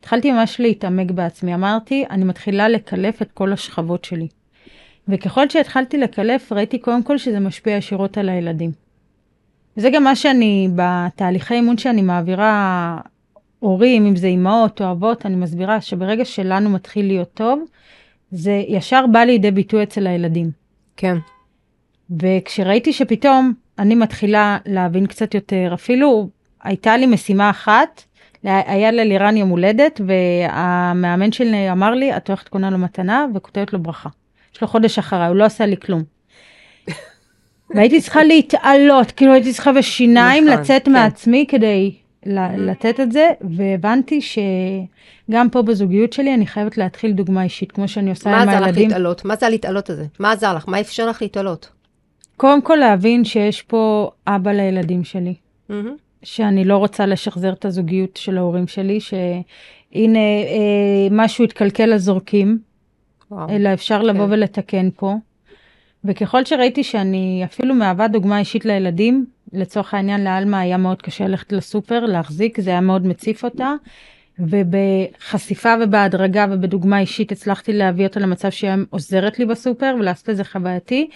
S2: התחלתי ממש להתעמק בעצמי. אמרתי, אני מתחילה לקלף את כל השכבות שלי. וככל שהתחלתי לקלף, ראיתי קודם כל שזה משפיע ישירות על הילדים. וזה גם מה שאני, בתהליכי אימון שאני מעבירה הורים, אם זה אימהות או אבות, אני מסבירה שברגע שלנו מתחיל להיות טוב, זה ישר בא לידי ביטוי אצל הילדים.
S1: כן.
S2: וכשראיתי שפתאום אני מתחילה להבין קצת יותר, אפילו הייתה לי משימה אחת, היה ללירן יום הולדת, והמאמן שלי אמר לי, את הולכת קונה לו מתנה וכותבת לו ברכה. יש לו חודש אחריי, הוא לא עשה לי כלום. והייתי צריכה להתעלות, כאילו הייתי צריכה בשיניים
S1: נכון,
S2: לצאת
S1: כן.
S2: מעצמי כדי לתת את זה, והבנתי שגם פה בזוגיות שלי אני חייבת להתחיל דוגמה אישית, כמו שאני עושה
S1: מה
S2: עם
S1: עזר לך
S2: הילדים.
S1: להתעלות? מה זה הלהתעלות הזה? מה עזר לך? מה אפשר לך להתעלות?
S2: קודם כל להבין שיש פה אבא לילדים שלי,
S1: מהמם.
S2: שאני לא רוצה לשחזר את הזוגיות של ההורים שלי, שהנה אה, משהו התקלקל אז זורקים,
S1: וואו.
S2: אלא אפשר לבוא
S1: כן.
S2: ולתקן פה. וככל שראיתי שאני אפילו מהווה דוגמה אישית לילדים, לצורך העניין לאלמה היה מאוד קשה ללכת לסופר, להחזיק, זה היה מאוד מציף אותה. ובחשיפה ובהדרגה ובדוגמה אישית הצלחתי להביא אותה למצב שהיא עוזרת לי בסופר ולעשות את זה חווייתי.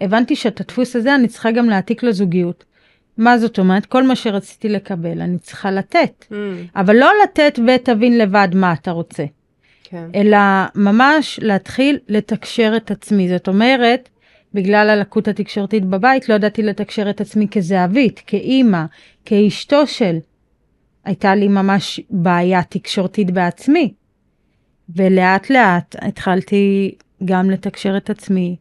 S2: הבנתי שאת הדפוס הזה אני צריכה גם להעתיק לזוגיות. מה זאת אומרת? כל מה שרציתי לקבל אני צריכה לתת.
S1: מהמם.
S2: אבל לא לתת ותבין לבד מה אתה רוצה.
S1: כן.
S2: אלא ממש להתחיל לתקשר את עצמי. זאת אומרת, בגלל הלקות התקשורתית בבית, לא ידעתי לתקשר את עצמי כזהבית, כאימא, כאשתו של. הייתה לי ממש בעיה תקשורתית בעצמי. ולאט לאט התחלתי גם לתקשר את עצמי,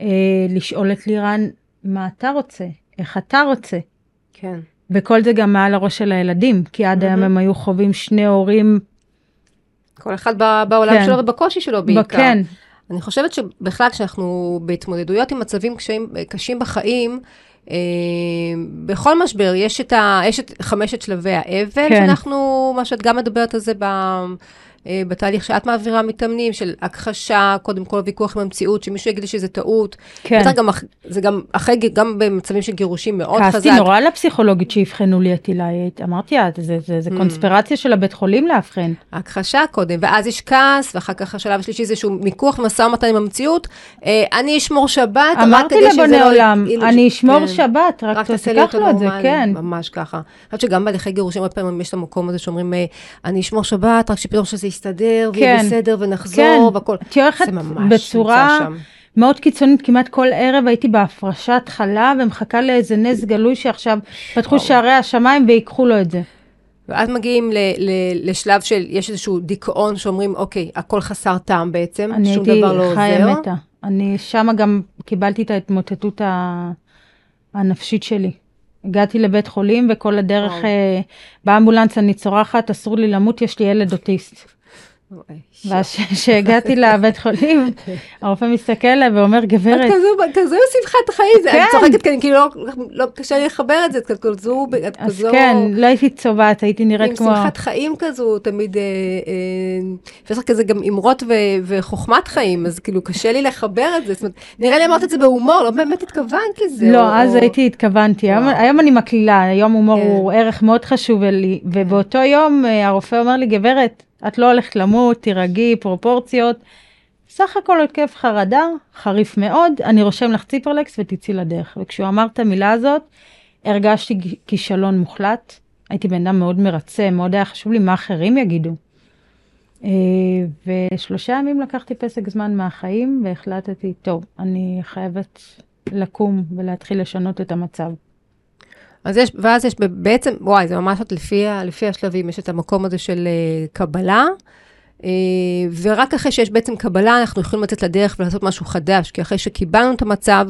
S2: אה, לשאול את לירן, מה אתה רוצה? איך אתה רוצה?
S1: כן.
S2: וכל זה גם מעל הראש של הילדים, כי עד היום
S1: מהמם.
S2: הם היו חווים שני הורים,
S1: כל אחד ב- בעולם
S2: כן.
S1: שלו ובקושי שלו בעיקר.
S2: כן,
S1: אני חושבת שבכלל כשאנחנו בהתמודדויות עם מצבים קשים, קשים בחיים, אה, בכל משבר יש את, ה, יש את חמשת שלבי האבל,
S2: כן.
S1: שאנחנו, מה שאת גם מדברת על זה ב, בתהליך שאת מעבירה מתאמנים, של הכחשה, קודם כל ויכוח עם המציאות, שמישהו יגיד לי שזה טעות.
S2: כן.
S1: בטח גם, זה גם אחרי, גם במצבים של גירושים מאוד חזק.
S2: כעסתי נורא על הפסיכולוגית שאבחנו לי את הילה, אמרתי, "אה, זה, זה,
S1: Mm.
S2: זה קונספירציה של הבית חולים לאבחן.
S1: ההכחשה קודם, ואז יש כעס, ואחר כך השלב השלישי זה שהוא מיקוח ומשא ומתן עם המציאות. אה, אני אשמור שבת, רק
S2: אמרתי
S1: כדי שזה לא...
S2: עולם,
S1: כאילו,
S2: אני
S1: ש-
S2: אשמור
S1: כן.
S2: שבת, רק
S1: תעשה לי
S2: תיקח לו את זה, כן.
S1: ממש ככה. אני חושבת שגם בהליכי גירושים, הרבה פעמים יש את המקום הזה שאומרים, אה, אני אשמור שבת, רק שפתאום שזה ויהיה
S2: כן.
S1: בסדר,
S2: כן,
S1: ונחזור, והכל.
S2: את הולכת בצורה. מאוד קיצונית, כמעט כל ערב הייתי בהפרשת חלה ומחכה לאיזה נס גלוי שעכשיו פתחו. שערי השמיים ויקחו לו את זה.
S1: ואז מגיעים ל- ל- לשלב של, יש איזשהו דיכאון שאומרים, אוקיי, הכל חסר טעם בעצם,
S2: אני
S1: שום
S2: הייתי
S1: דבר לא
S2: חיה
S1: עוזר.
S2: מתה. אני שמה גם קיבלתי את ההתמוטטות ה- הנפשית שלי. הגעתי לבית חולים וכל הדרך. אה, באמבולנס אני צורחת, אסור לי למות, יש לי ילד אוטיסט.
S1: little I.
S2: ואז כשהגעתי לבית חולים, הרופא מסתכל עליי ואומר,
S1: את
S2: גברת,
S1: כזו, כזו שמחת חיים, אני
S2: כן.
S1: צוחקת כי כאילו לא, לא קשה לי לחבר את זה, את כזו, את
S2: אז כן, לא הייתי צובעת, הייתי
S1: עם
S2: נראית כמו...
S1: שמחת חיים כזו, תמיד, אה, אה, ויש לך כזה גם אמרות וחוכמת חיים, אז כאילו קשה לי לחבר את זה, זאת אומרת, נראה לי אמרת את זה בהומור, לא באמת התכוונת לזה.
S2: לא, אז הייתי, התכוונתי. היום, אני מקלילה, היום הומור
S1: כן.
S2: הוא ערך מאוד חשוב לי, ובאותו יום אה, הרופא אומר לי, גברת, את לא הולכת למות, תירגעי, פרופורציות. סך הכל התקף חרדה, חריף מאוד, אני רושם לך ציפרלקס ותצאי לדרך. וכשהוא אמר את המילה הזאת, הרגשתי כישלון מוחלט. הייתי בן אדם מאוד מרצה, מאוד היה חשוב לי מה אחרים יגידו. אה, ושלושה ימים לקחתי פסק זמן מהחיים והחלטתי, טוב, אני חייבת לקום ולהתחיל לשנות את המצב.
S1: אז יש, ואז יש בעצם, וואי, זה ממש לפי, לפי השלבים, יש את המקום הזה של uh, קבלה, ורק אחרי שיש בעצם קבלה, אנחנו יכולים לצאת לדרך ולעשות משהו חדש, כי אחרי שקיבלנו את המצב,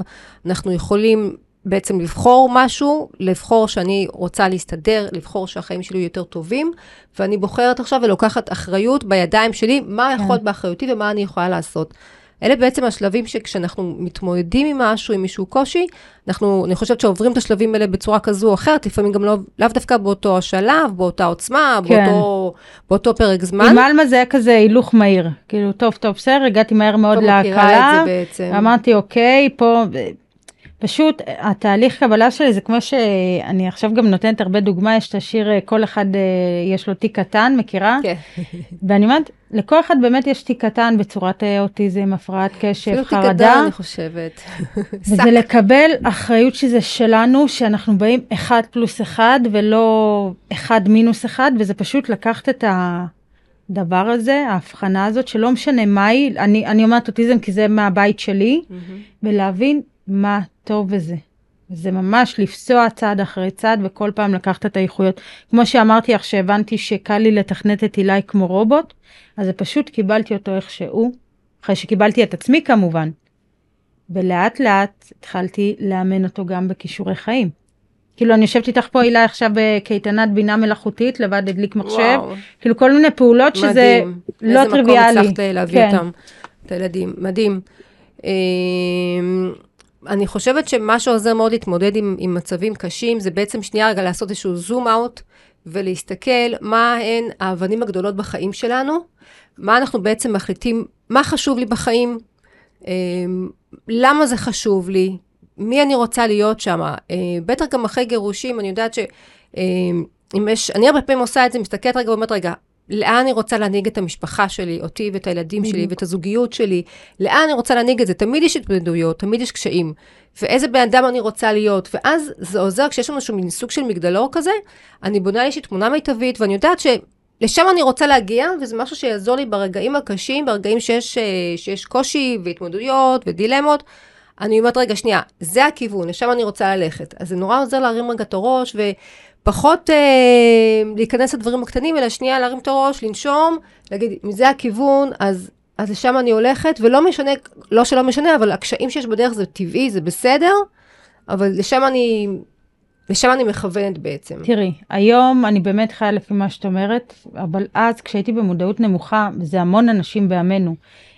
S1: אנחנו יכולים בעצם לבחור משהו, לבחור שאני רוצה להסתדר, לבחור שהחיים שלי יותר טובים, ואני בוחרת עכשיו ולוקחת אחריות בידיים שלי, מה יכול להיות באחריותי ומה אני יכולה לעשות. אלה בעצם השלבים שכשאנחנו מתמודדים עם משהו, עם איזשהו קושי, אנחנו, אני חושבת שעוברים את השלבים האלה בצורה כזו או אחרת, לפעמים גם לא, לאו דווקא באותו השלב, באותה עוצמה,
S2: כן.
S1: באותו, באותו פרק זמן.
S2: עם אלמה זה היה כזה הילוך מהיר, כאילו טוב טוב בסדר, הגעתי מהר מאוד להקלה,
S1: בעצם.
S2: אמרתי אוקיי, פה פשוט התהליך קבלה שלי זה כמו שאני עכשיו גם נותנת הרבה דוגמה, יש את השיר אה, כל אחד אה, יש לו תיק קטן, מכירה?
S1: כן.
S2: ואני אומרת, לכל אחד באמת יש תיק קטן בצורת אה, אוטיזם, הפרעת קשב,
S1: אפילו תיק
S2: חרדה.
S1: גדול, אני חושבת.
S2: וזה לקבל אחריות שזה שלנו, שאנחנו באים אחד פלוס אחד ולא אחד מינוס אחד, וזה פשוט לקחת את הדבר הזה, ההבחנה הזאת, שלא משנה מהי, אני, אני אומרת אוטיזם כי זה מהבית שלי,
S1: מהמם.
S2: ולהבין מה טוב בזה. זה ממש לפסוע צעד אחרי צעד וכל פעם לקחת את האיכויות. כמו שאמרתי לך שהבנתי שקל לי לתכנת את אילי כמו רובוט, אז פשוט קיבלתי אותו איך שהוא, אחרי שקיבלתי את עצמי כמובן. ולאט לאט התחלתי לאמן אותו גם בכישורי חיים. כאילו אני יושבת איתך פה הילה עכשיו בקייטנת בינה מלאכותית לבד הדליק מחשב,
S1: וואו.
S2: כאילו כל מיני פעולות שזה
S1: מדהים.
S2: לא
S1: איזה
S2: טריוויאלי.
S1: מקום הצלחת להביא
S2: כן.
S1: אותם, את הילדים. מדהים. אני חושבת שמה שעוזר מאוד להתמודד עם, עם מצבים קשים, זה בעצם שנייה רגע לעשות איזשהו זום אאוט, ולהסתכל מה הן האבנים הגדולות בחיים שלנו, מה אנחנו בעצם מחליטים, מה חשוב לי בחיים, אמ, למה זה חשוב לי, מי אני רוצה להיות שם. בטח גם אחרי גירושים, אני יודעת ש... אמ, אם יש, אני הרבה פעמים עושה את זה, מסתכלת רגע ואומרת, רגע, לאן אני רוצה להנהיג את המשפחה שלי, אותי ואת הילדים שלי. ואת הזוגיות שלי, לאן אני רוצה להנהיג את זה? תמיד יש התמודדויות, תמיד יש קשיים. ואיזה בן אדם אני רוצה להיות, ואז זה עוזר, כשיש לנו איזשהו מין סוג של מגדלור כזה, אני בונה לי איזושהי תמונה מיטבית, ואני יודעת שלשם אני רוצה להגיע, וזה משהו שיעזור לי ברגעים הקשים, ברגעים שיש, אה, שיש קושי והתמודדויות ודילמות. אני אומרת, רגע, שנייה, זה הכיוון, לשם אני רוצה ללכת. אז זה נורא עוזר להרים רגע את הראש, ופחות אה, להיכנס לדברים הקטנים, אלא שנייה להרים את הראש, לנשום, להגיד, אם זה הכיוון, אז, אז לשם אני הולכת, ולא משנה, לא שלא משנה, אבל הקשיים שיש בדרך זה טבעי, זה בסדר, אבל לשם אני, לשם אני מכוונת בעצם.
S2: תראי, היום אני באמת חיה לפי מה שאת אומרת, אבל אז כשהייתי במודעות נמוכה, זה המון אנשים בעמנו.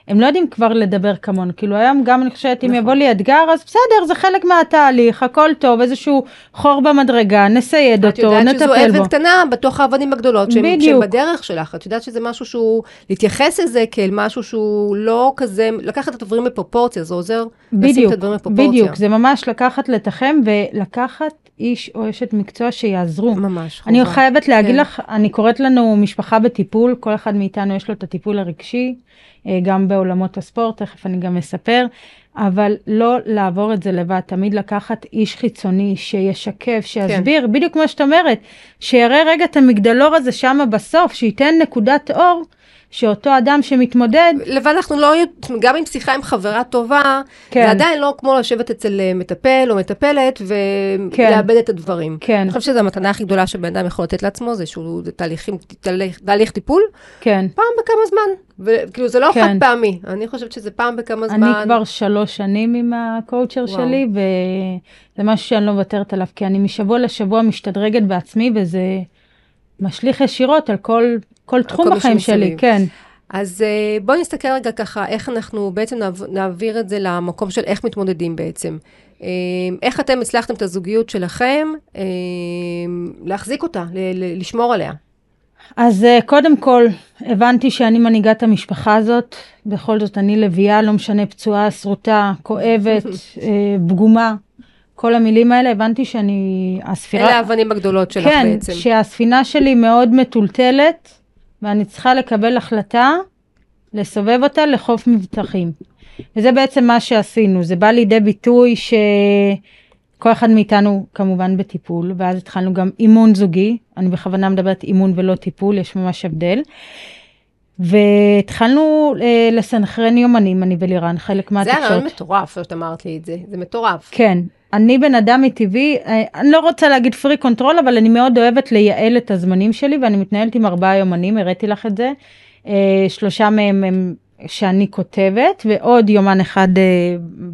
S2: הם לא יודעים כבר לדבר כמונו, כאילו היום גם אני חושבת, אם
S1: נכון.
S2: יבוא לי אתגר, אז בסדר, זה חלק מהתהליך, הכל טוב, איזשהו חור במדרגה, נסייד
S1: את
S2: אותו,
S1: יודעת שזו
S2: נטפל בו.
S1: אבן קטנה בתוך האבנים הגדולות, שהם,
S2: בדיוק.
S1: שהם בדרך שלך. את יודעת שזה משהו שהוא, להתייחס לזה כאל משהו שהוא לא כזה, לקחת את הדברים בפרופורציה, זה עוזר לשים את
S2: בדיוק,
S1: הדברים בפרופורציה.
S2: בדיוק, זה ממש לקחת לתחם ולקחת איש או אשת מקצוע שיעזרו.
S1: ממש,
S2: אני
S1: חובה.
S2: חייבת להגיד
S1: כן.
S2: לך, אני קוראת לנו משפחה בטיפול, כל אחד מאיתנו יש לו את הטיפול הרגשי, אה, גם בעולמות הספורט, תכף אני גם אספר, אבל לא לעבור את זה לבד, תמיד לקחת איש חיצוני שישקף, שיסביר,
S1: כן.
S2: בדיוק כמו שאת אומרת, שיראה רגע את המגדלור הזה שם בסוף, שייתן נקודת אור, שאותו אדם שמתמודד,
S1: לבד אנחנו לא, גם עם שיחה עם חברה טובה,
S2: כן.
S1: זה עדיין לא כמו לשבת אצל אה, מטפל או מטפלת
S2: כן.
S1: ולאבד את הדברים.
S2: כן,
S1: אני חושבת שזו המתנה הכי גדולה שבן אדם יכול לתת לעצמו, זה שהוא זה תהליכים, תהליך, תהליך טיפול,
S2: כן.
S1: פעם בכמה זמן. וכאילו זה לא
S2: כן.
S1: חד פעמי, אני חושבת שזה פעם בכמה זמן.
S2: אני כבר שלוש שנים עם הקואוצ'ר
S1: וואו.
S2: שלי, וזה משהו שאני לא מוותרת עליו, כי אני משבוע לשבוע משתדרגת בעצמי, וזה משליך ישירות על כל, כל תחום
S1: כל
S2: בחיים שלי. כן.
S1: אז אה, בואי נסתכל רגע ככה, איך אנחנו בעצם נעב- נעביר את זה למקום של איך מתמודדים בעצם. אה, איך אתם הצלחתם את הזוגיות שלכם, אה, להחזיק אותה, לשמור עליה.
S2: אז אה, קודם כל, הבנתי שאני מנהיגה את המשפחה הזאת, בכל זאת אני לביאה, לא משנה פצועה, שרוטה, כואבת, אה, פגומה, כל המילים האלה, הבנתי שאני, הספירה...
S1: אלה האבנים הגדולות שלך
S2: כן,
S1: בעצם.
S2: שהספינה שלי מאוד מטולטלת, ואני צריכה לקבל החלטה לסובב אותה לחוף מבטחים. וזה בעצם מה שעשינו, זה בא לידי ביטוי שכל אחד מאיתנו כמובן בטיפול, ואז התחלנו גם אימון זוגי, אני בכוונה מדברת אימון ולא טיפול, יש ממש הבדל. והתחלנו אה, לסנכרן יומנים, אני ולירן, חלק
S1: זה
S2: מהתקשורת.
S1: הרעיון מטורף, שאת אמרת לי את זה, זה מטורף.
S2: כן, אני בן אדם מטבעי, אה, אני לא רוצה להגיד freak control, אבל אני מאוד אוהבת לייעל את הזמנים שלי, ואני מתנהלת עם ארבעה יומנים, הראיתי לך את זה. אה, שלושה מהם הם שאני כותבת, ועוד יומן אחד אה,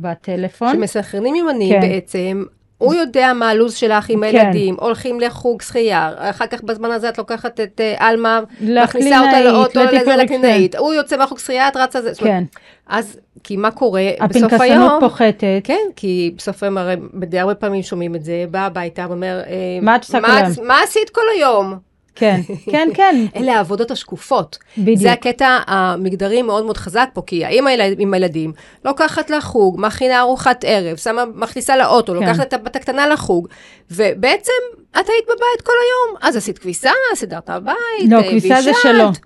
S2: בטלפון.
S1: שמסנכרנים יומנים
S2: כן.
S1: בעצם, הוא יודע מה הלו"ז שלך עם
S2: כן.
S1: הילדים, הולכים לחוג שחייה, אחר כך בזמן הזה את לוקחת את עלמה, מכניסה אותה לאוטו. לקלינאית, הוא יוצא מהחוג שחייה, את רצה זה.
S2: כן,
S1: אז, כי מה קורה בסוף
S2: הפנקסנות
S1: היום?
S2: פוחתת.
S1: כן, כי בסוף היום הרי די הרבה פעמים שומעים את זה, בא הביתה ואומר, אה,
S2: מה את עושה כל
S1: מה,
S2: היום?"
S1: מה עשית כל היום?
S2: כן, כן, כן.
S1: אלה העבודות השקופות.
S2: בדיוק.
S1: זה הקטע המגדרי מאוד מאוד חזק פה, כי האמא עם הילדים לוקחת לחוג, מכינה ארוחת ערב, שמה, מכניסה לאוטו,
S2: כן.
S1: לוקחת את הבת הקטנה לחוג, ובעצם את היית בבית כל היום, אז עשית כביסה, סידרת הבית,
S2: לא,
S1: אה,
S2: כביסה זה
S1: בישלת.
S2: שלו.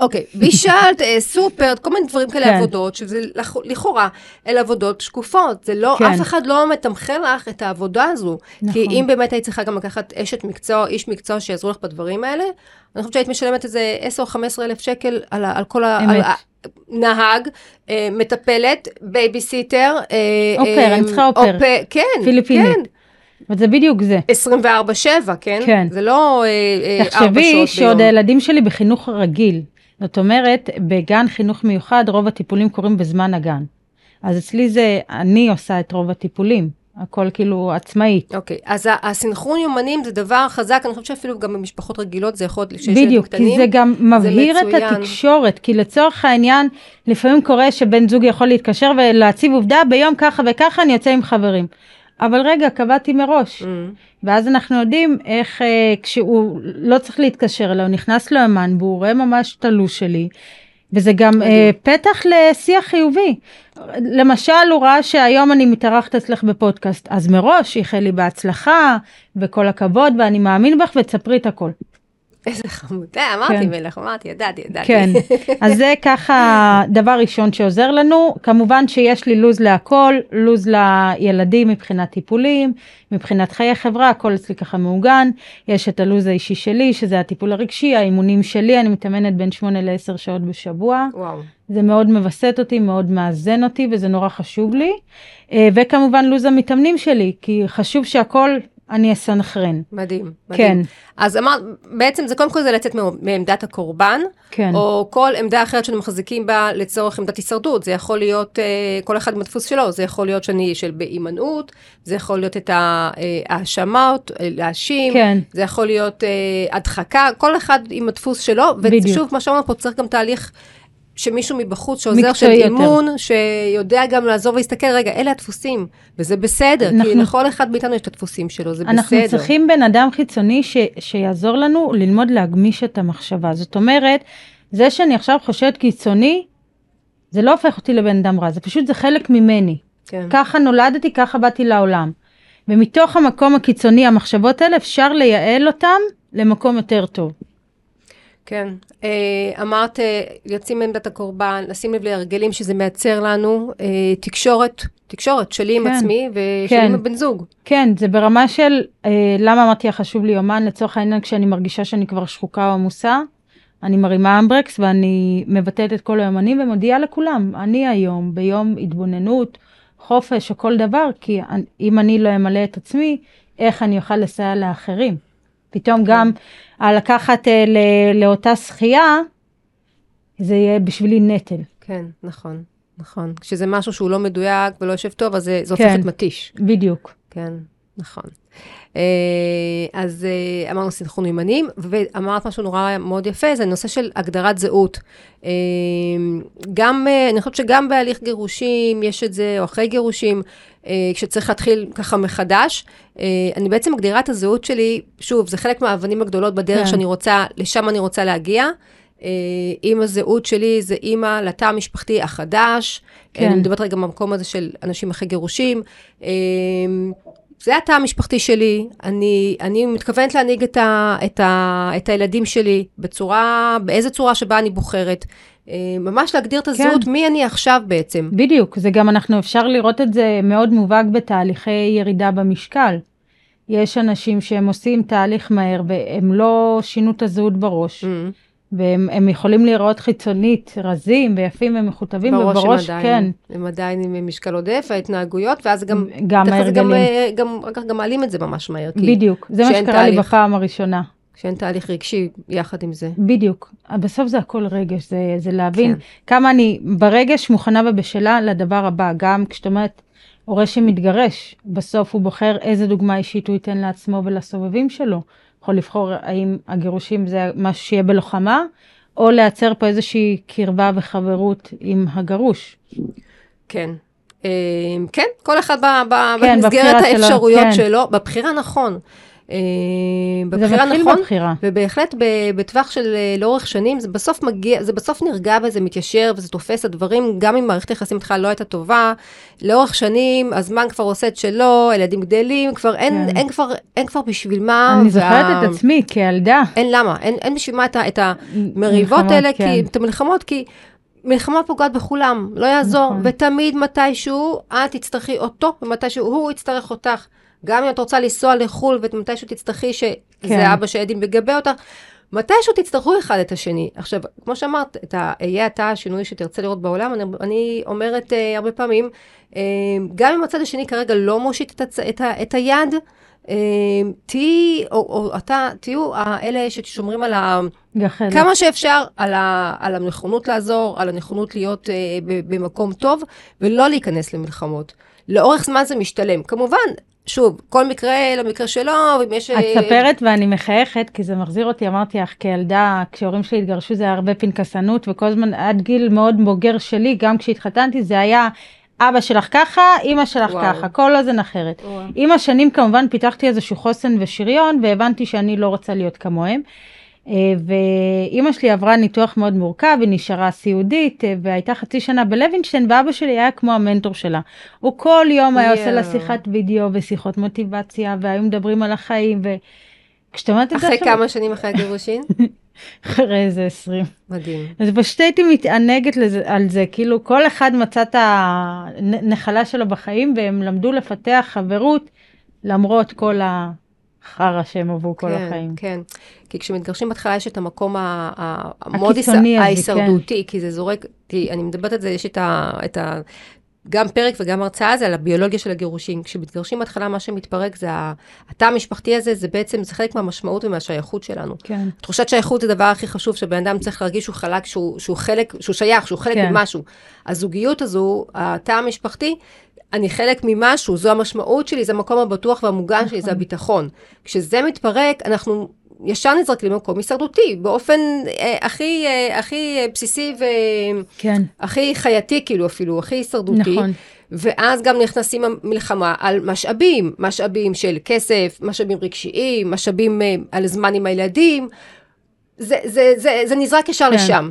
S1: אוקיי, בישלת, אה, סופר, כל מיני דברים כאלה
S2: כן.
S1: עבודות, שזה לכ- לכאורה, אלה עבודות שקופות. זה לא,
S2: כן.
S1: אף אחד לא מתמחר לך את העבודה הזו. כי
S2: נכון.
S1: אם באמת היית צריכה גם לקחת אשת מקצוע, איש מקצוע שיעזרו לך בדברים האלה, אני חושבת שהיית משלמת איזה 10 או 15 אלף שקל על, על כל ה...
S2: אמת.
S1: על נהג, אה, מטפלת, בייביסיטר. אה,
S2: אופר,
S1: אה,
S2: אני צריכה אופר.
S1: אופ- כן,
S2: פיליפינית.
S1: כן.
S2: וזה בדיוק זה.
S1: 24-7, כן?
S2: כן.
S1: זה לא אה, אה, ארבע
S2: תחשבי
S1: שעות
S2: שעוד
S1: ביום.
S2: הילדים שלי בחינוך רגיל. זאת אומרת, בגן חינוך מיוחד רוב הטיפולים קורים בזמן הגן. אז אצלי זה, אני עושה את רוב הטיפולים. הכל כאילו עצמאית.
S1: אוקיי, אז ה- הסנכרון יומנים זה דבר חזק, אני חושבת שאפילו גם במשפחות רגילות זה יכול, להיות שיש ילדים
S2: בדיוק,
S1: קטנים.
S2: כי זה גם מבהיר את
S1: מצוין.
S2: התקשורת, כי לצורך העניין, לפעמים קורה שבן זוג יכול להתקשר ולהציב עובדה, ביום ככה וככה אני יוצא עם חברים. אבל רגע, קבעתי מראש.
S1: Mm,
S2: ואז אנחנו יודעים איך אה, כשהוא לא צריך להתקשר אלא הוא נכנס לאמן והוא רואה ממש את הלו"ז שלי. וזה גם אה, פתח לשיח חיובי. למשל הוא ראה שהיום אני מתארחת אצלך בפודקאסט אז מראש איחל לי בהצלחה וכל הכבוד ואני מאמין בך ותספרי את הכל.
S1: איזה חמוד. אה, אמרתי
S2: כן.
S1: מלך, אמרתי, ידעתי, ידעתי.
S2: כן, אז זה ככה דבר ראשון שעוזר לנו. כמובן שיש לי לו"ז להכל, לו"ז לילדים מבחינת טיפולים, מבחינת חיי חברה, הכל אצלי ככה מעוגן. יש את הלו"ז האישי שלי, שזה הטיפול הרגשי, האימונים שלי, אני מתאמנת בין 8 ל-10 שעות בשבוע.
S1: וואו.
S2: זה מאוד מווסת אותי, מאוד מאזן אותי, וזה נורא חשוב לי. אה, וכמובן לו"ז המתאמנים שלי, כי חשוב שהכל אני אסנכרן.
S1: מדהים, מדהים.
S2: כן.
S1: אז אמרת, בעצם זה קודם כל זה לצאת מעמדת הקורבן,
S2: כן.
S1: או כל עמדה אחרת שאנחנו מחזיקים בה לצורך עמדת הישרדות. זה יכול להיות, אה, כל אחד עם הדפוס שלו, זה יכול להיות שאני של בהימנעות, זה יכול להיות את ה- אה, ההאשמות, אה, להאשים,
S2: כן.
S1: זה יכול להיות אה, הדחקה, כל אחד עם הדפוס שלו. ושוב, כמו שאמרנו פה, צריך גם תהליך שמישהו מבחוץ שעוזר, של
S2: יותר.
S1: אימון, שיודע גם לעזור ולהסתכל, רגע, אלה הדפוסים, וזה בסדר, כי
S2: אנחנו-
S1: לכל אחד מאיתנו יש את הדפוסים שלו, זה
S2: אנחנו
S1: בסדר.
S2: צריכים בן אדם חיצוני ש, שיעזור לנו ללמוד להגמיש את המחשבה. זאת אומרת, זה שאני עכשיו חושבת קיצוני, זה לא הופך אותי לבן אדם רע, זה פשוט זה חלק ממני.
S1: כן.
S2: ככה נולדתי, ככה באתי לעולם. ומתוך המקום הקיצוני, המחשבות האלה, אפשר לייעל אותם למקום יותר טוב.
S1: כן. אה, אמרת, אה, יוצאים מעמדת הקורבן, לשים לב להרגלים שזה מייצר לנו אה, תקשורת, תקשורת שלי עם
S2: כן.
S1: עצמי ושלי
S2: כן.
S1: עם הבן זוג.
S2: כן, זה ברמה של, אה, למה אמרתי לך חשוב לי יומן, לצורך העניין כשאני מרגישה שאני כבר שחוקה או עמוסה, אני מרימה אמברקס ואני מבטלת את כל היומנים ומודיעה לכולם, אני היום ביום התבוננות, חופש או כל דבר, כי אם אני לא אמלא את עצמי, איך אני אוכל לסייע לאחרים? פתאום גם לקחת אה, לאותה שחייה, זה יהיה בשבילי נטל.
S1: כן, נכון, נכון. כשזה משהו שהוא לא מדויק ולא יושב טוב, אז זה, זה
S2: כן.
S1: הופך להיות מתיש.
S2: בדיוק.
S1: כן, נכון. אה, אז אה, אמרנו סנכרון ימנים, ואמרת משהו נורא מאוד יפה, זה הנושא של הגדרת זהות. אה, גם, אני חושבת שגם בהליך גירושים יש את זה, או אחרי גירושים, כשצריך להתחיל ככה מחדש. אני בעצם מגדירה את הזהות שלי, שוב, זה חלק מהאבנים הגדולות בדרך
S2: כן.
S1: שאני רוצה, לשם אני רוצה להגיע. אם הזהות שלי זה אימא לתא המשפחתי החדש,
S2: כן.
S1: אני מדברת רגע במקום הזה של אנשים אחרי גירושים. זה התא המשפחתי שלי, אני, אני מתכוונת להנהיג את, ה, את, ה, את הילדים שלי בצורה, באיזה צורה שבה אני בוחרת. אה, ממש להגדיר את הזהות, מי אני עכשיו בעצם.
S2: בדיוק, זה גם אנחנו אפשר לראות את זה מאוד מובהק בתהליכי ירידה במשקל. יש אנשים שהם עושים תהליך מהר והם לא שינו את הזהות בראש,
S1: Mm,
S2: והם הם יכולים להיראות חיצונית רזים ויפים ומכותבים,
S1: בראש הם
S2: ובראש
S1: עדיין,
S2: כן,
S1: הם עדיין עם משקל עודף, ההתנהגויות, ואז גם,
S2: גם ההרגלים.
S1: אה, גם, אחר כך גם מעלים את זה ממש מהר.
S2: בדיוק, זה מה
S1: שאין
S2: שקרה לי. בפעם הראשונה.
S1: כשאין תהליך רגשי יחד עם זה.
S2: בדיוק, בסוף זה הכל רגש, זה, זה להבין
S1: כן.
S2: כמה אני ברגש מוכנה ובשלה לדבר הבא, גם כשאת אומרת הורה שמתגרש, בסוף הוא בוחר איזה דוגמה אישית הוא ייתן לעצמו ולסובבים שלו. יכול לבחור האם הגירושים זה משהו שיהיה בלוחמה, או לייצר פה איזושהי קרבה וחברות עם הגרוש.
S1: כן. אה, כן, כל אחד
S2: כן,
S1: במסגרת האפשרויות
S2: כן.
S1: שלו, בבחירה נכון. אה,
S2: זה
S1: בבחירה
S2: מתחיל
S1: נכון,
S2: בבחירה.
S1: ובהחלט בטווח של אה, לאורך שנים, זה בסוף מגיע, זה בסוף נרגע וזה מתיישר וזה תופס, הדברים, גם אם מערכת היחסים איתך לא הייתה טובה, לאורך שנים הזמן כבר עושה את שלו, הילדים גדלים, כבר אין,
S2: כן.
S1: אין, כבר, אין כבר בשביל מה.
S2: אני זוכרת את עצמי כילדה.
S1: אין למה, אין, אין בשביל מה את, את המריבות
S2: מלחמות,
S1: האלה,
S2: כן.
S1: כי, את המלחמות, כי מלחמה פוגעת בכולם, לא יעזור,
S2: נכון.
S1: ותמיד מתישהו את תצטרכי אותו, ומתישהו הוא יצטרך אותך. גם אם את רוצה לנסוע לחו"ל, ומתישהו תצטרכי שזה
S2: כן.
S1: אבא שהילדים יגבה אותך, מתישהו תצטרכו אחד את השני. עכשיו, כמו שאמרת, את ה- יהיה אתה השינוי שתרצה לראות בעולם, אני, אני אומרת אה, הרבה פעמים, אה, גם אם הצד השני כרגע לא מושיט את, הצ, את, ה, את היד, אה, תהיי, או, או אתה, תהיו האלה ששומרים על ה...
S2: גחלת.
S1: כמה שאפשר על, ה, על הנכונות לעזור, על הנכונות להיות אה, ב, במקום טוב, ולא להיכנס למלחמות. לאורך זמן זה משתלם. כמובן, שוב, כל מקרה למקרה שלו, ואם יש...
S2: את
S1: אה,
S2: מספרת ואני מחייכת, כי זה מחזיר אותי, אמרתי לך, כילדה, כשהורים שלי התגרשו זה היה הרבה פנקסנות, וכל הזמן עד גיל מאוד בוגר שלי, גם כשהתחתנתי, זה היה אבא שלך ככה, אימא שלך
S1: וואו.
S2: ככה, כל אוזן אחרת.
S1: וואו.
S2: עם השנים כמובן פיתחתי איזשהו חוסן ושריון, והבנתי שאני לא רוצה להיות כמוהם. אה, ואימא שלי עברה ניתוח מאוד מורכב, היא נשארה סיעודית, אה, והייתה חצי שנה בלוינשטיין, ואבא שלי היה כמו המנטור שלה. הוא כל יום היה עושה לה. שיחת וידאו ושיחות מוטיבציה, והיו מדברים על החיים, וכשאת אומרת את זה
S1: אחרי כמה שנים אחרי הגירושין?
S2: אחרי איזה 20.
S1: מדהים.
S2: אז פשוט הייתי מתענגת לזה, על זה, כאילו כל אחד מצא את הנחלה שלו בחיים, והם למדו לפתח חברות, למרות כל החרא שהם עברו כל
S1: כן,
S2: החיים.
S1: כן. כי כשמתגרשים בהתחלה יש את המקום ה- ה- המאוד
S2: הקיצוני הזה,
S1: ההישרדותי, כי זה זורק, כי אני מדברת על זה, יש את ה... את ה גם פרק וגם הרצאה זה על הביולוגיה של הגירושים. כשמתגרשים בהתחלה, מה שמתפרק זה התא המשפחתי הזה, זה בעצם, זה חלק מהמשמעות ומהשייכות שלנו.
S2: כן.
S1: תחושת שייכות זה הדבר הכי חשוב, שבן אדם צריך להרגיש שהוא חלק, שהוא, שהוא חלק, שהוא שייך, שהוא חלק
S2: כן.
S1: ממשהו. הזוגיות הזו, התא המשפחתי, אני חלק ממשהו, זו המשמעות שלי, זה המקום הבטוח והמוגן שלי, זה הביטחון. כשזה מתפרק, אנחנו ישר נזרקים למקום הישרדותי, באופן אה, הכי, אה, הכי אה, בסיסי
S2: כן,
S1: והכי חייתי, כאילו אפילו, הכי הישרדותי.
S2: נכון.
S1: ואז גם נכנסים המלחמה על משאבים, משאבים של כסף, משאבים רגשיים, משאבים אה, על זמן עם הילדים. זה, זה, זה, זה נזרק ישר
S2: כן.
S1: לשם.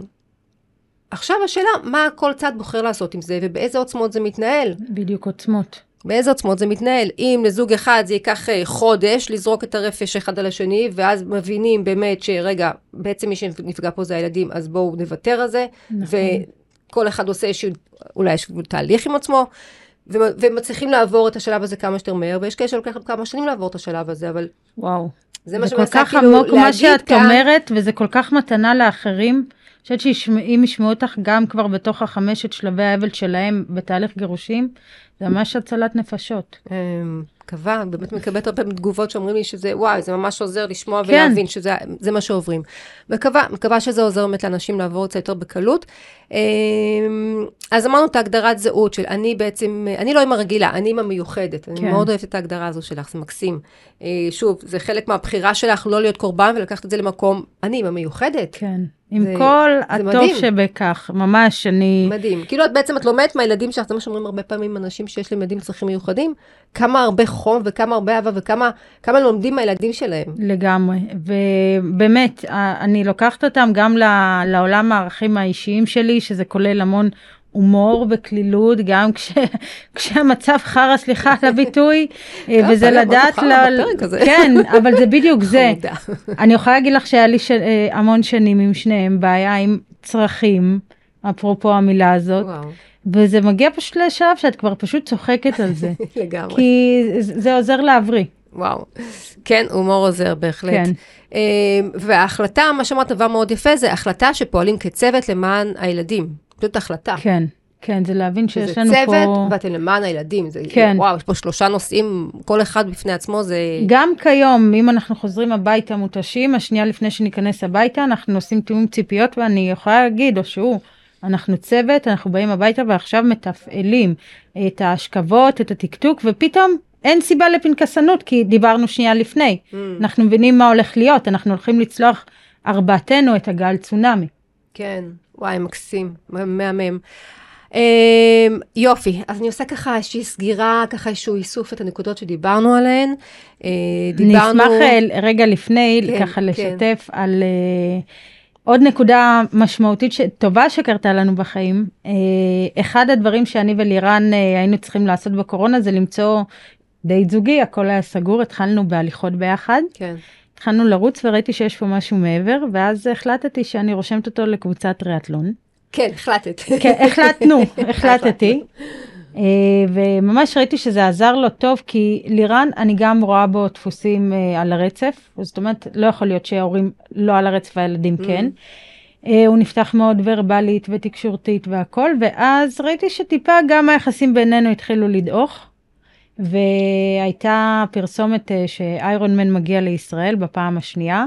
S1: עכשיו השאלה, מה כל צד בוחר לעשות עם זה, ובאיזה עוצמות זה מתנהל.
S2: בדיוק עוצמות.
S1: באיזה עוצמות זה מתנהל. אם לזוג אחד זה ייקח אה, חודש לזרוק את הרפש אחד על השני, ואז מבינים באמת שרגע, בעצם מי שנפגע פה זה הילדים, אז בואו נוותר על זה,
S2: נכון.
S1: וכל אחד עושה איזשהו, אולי איזשהו תהליך עם עצמו, ו- ומצליחים לעבור את השלב הזה כמה שיותר מהר, ויש כאלה שלוקח כמה שנים לעבור את השלב הזה, אבל
S2: וואו.
S1: זה מה
S2: זה כל
S1: שמנסה
S2: כך
S1: כאילו
S2: עמוק מה
S1: להגיד
S2: שאת
S1: כאן.
S2: אומרת, וזה כל כך מתנה לאחרים. אני חושבת שאם ישמעו אותך גם כבר בתוך החמשת שלבי האבל שלהם בתהליך גירושים, זה ממש הצלת נפשות.
S1: אמ, מקווה, באמת מקבלת הרבה תגובות שאומרים לי שזה, וואי, זה ממש עוזר לשמוע
S2: כן.
S1: ולהבין שזה זה מה שעוברים. מקווה, מקווה שזה עוזר באמת לאנשים לעבור את זה יותר בקלות. אמ, אז אמרנו את ההגדרת זהות של אני בעצם, אני לא אימא רגילה, אני אימא מיוחדת. אני
S2: כן.
S1: מאוד אוהבת את ההגדרה הזו שלך, זה מקסים. אה, שוב, זה חלק מהבחירה שלך לא להיות קורבן ולקחת את זה למקום, אני אימא מיוחדת.
S2: כן. עם
S1: זה-
S2: כל
S1: זה
S2: הטוב
S1: מדהים.
S2: שבכך, ממש, אני...
S1: מדהים. כאילו את בעצם, את לומדת מהילדים שלך, זה מה שאומרים הרבה פעמים אנשים שיש להם ילדים צרכים מיוחדים, כמה הרבה חום וכמה הרבה אהבה וכמה כמה לומדים מהילדים שלהם.
S2: לגמרי, ובאמת, אני לוקחת אותם גם לעולם הערכים האישיים שלי, שזה כולל המון הומור וקלילות, גם כש, כשהמצב חרא, סליחה על הביטוי, אה, וזה לדעת, ל-. כן, אבל זה בדיוק זה. אני יכולה להגיד לך שהיה לי ש... אה, המון שנים עם שניהם בעיה עם צרכים, אפרופו המילה הזאת,
S1: וואו,
S2: וזה מגיע פשוט לשלב שאת כבר פשוט צוחקת על זה,
S1: לגמרי.
S2: כי זה זה עוזר להבריא.
S1: וואו. כן, הומור עוזר בהחלט.
S2: כן.
S1: אה, וההחלטה, מה שאמרת דבר מאוד יפה, זה החלטה שפועלים כצוות למען הילדים. זאת החלטה.
S2: כן, כן, זה להבין שיש לנו
S1: צוות,
S2: פה...
S1: ואתם למען הילדים. זה,
S2: כן.
S1: וואו, יש פה שלושה נושאים, כל אחד בפני עצמו זה...
S2: גם כיום, אם אנחנו חוזרים הביתה מותשים, השנייה לפני שניכנס הביתה, אנחנו עושים תיאום ציפיות, ואני יכולה להגיד, או שהוא, אנחנו צוות, אנחנו באים הביתה ועכשיו מתפעלים את ההשכבות, את התקתוק, ופתאום אין סיבה לפנקסנות, כי דיברנו שנייה לפני.
S1: Mm,
S2: אנחנו מבינים מה הולך להיות, אנחנו הולכים לצלוח ארבעתנו את הגל צונאמי.
S1: כן, וואי, מקסים, מהמם. אמ, יופי, אז אני עושה ככה איזושהי סגירה, ככה איזשהו איסוף את הנקודות שדיברנו עליהן. אה,
S2: אני אשמח אה, רגע לפני,
S1: כן,
S2: ככה
S1: כן.
S2: לשתף על אה, עוד נקודה משמעותית ש- טובה שקרתה לנו בחיים. אה, אחד הדברים שאני ולירן אה, היינו צריכים לעשות בקורונה זה למצוא דייט זוגי, הכל היה סגור, התחלנו בהליכות ביחד.
S1: כן.
S2: התחלנו לרוץ וראיתי שיש פה משהו מעבר, ואז החלטתי שאני רושמת אותו לקבוצת טריאטלון.
S1: כן, החלטת.
S2: כן, החלטנו, החלטתי. אה, וממש ראיתי שזה עזר לו טוב, כי לירן, אני גם רואה בו דפוסים אה, על הרצף, זאת אומרת, לא יכול להיות שההורים לא על הרצף והילדים כן. אה, הוא נפתח מאוד ורבלית ותקשורתית והכל, ואז ראיתי שטיפה גם היחסים בינינו התחילו לדעוך. והייתה פרסומת אה, שאיירון מן מגיע לישראל בפעם השנייה.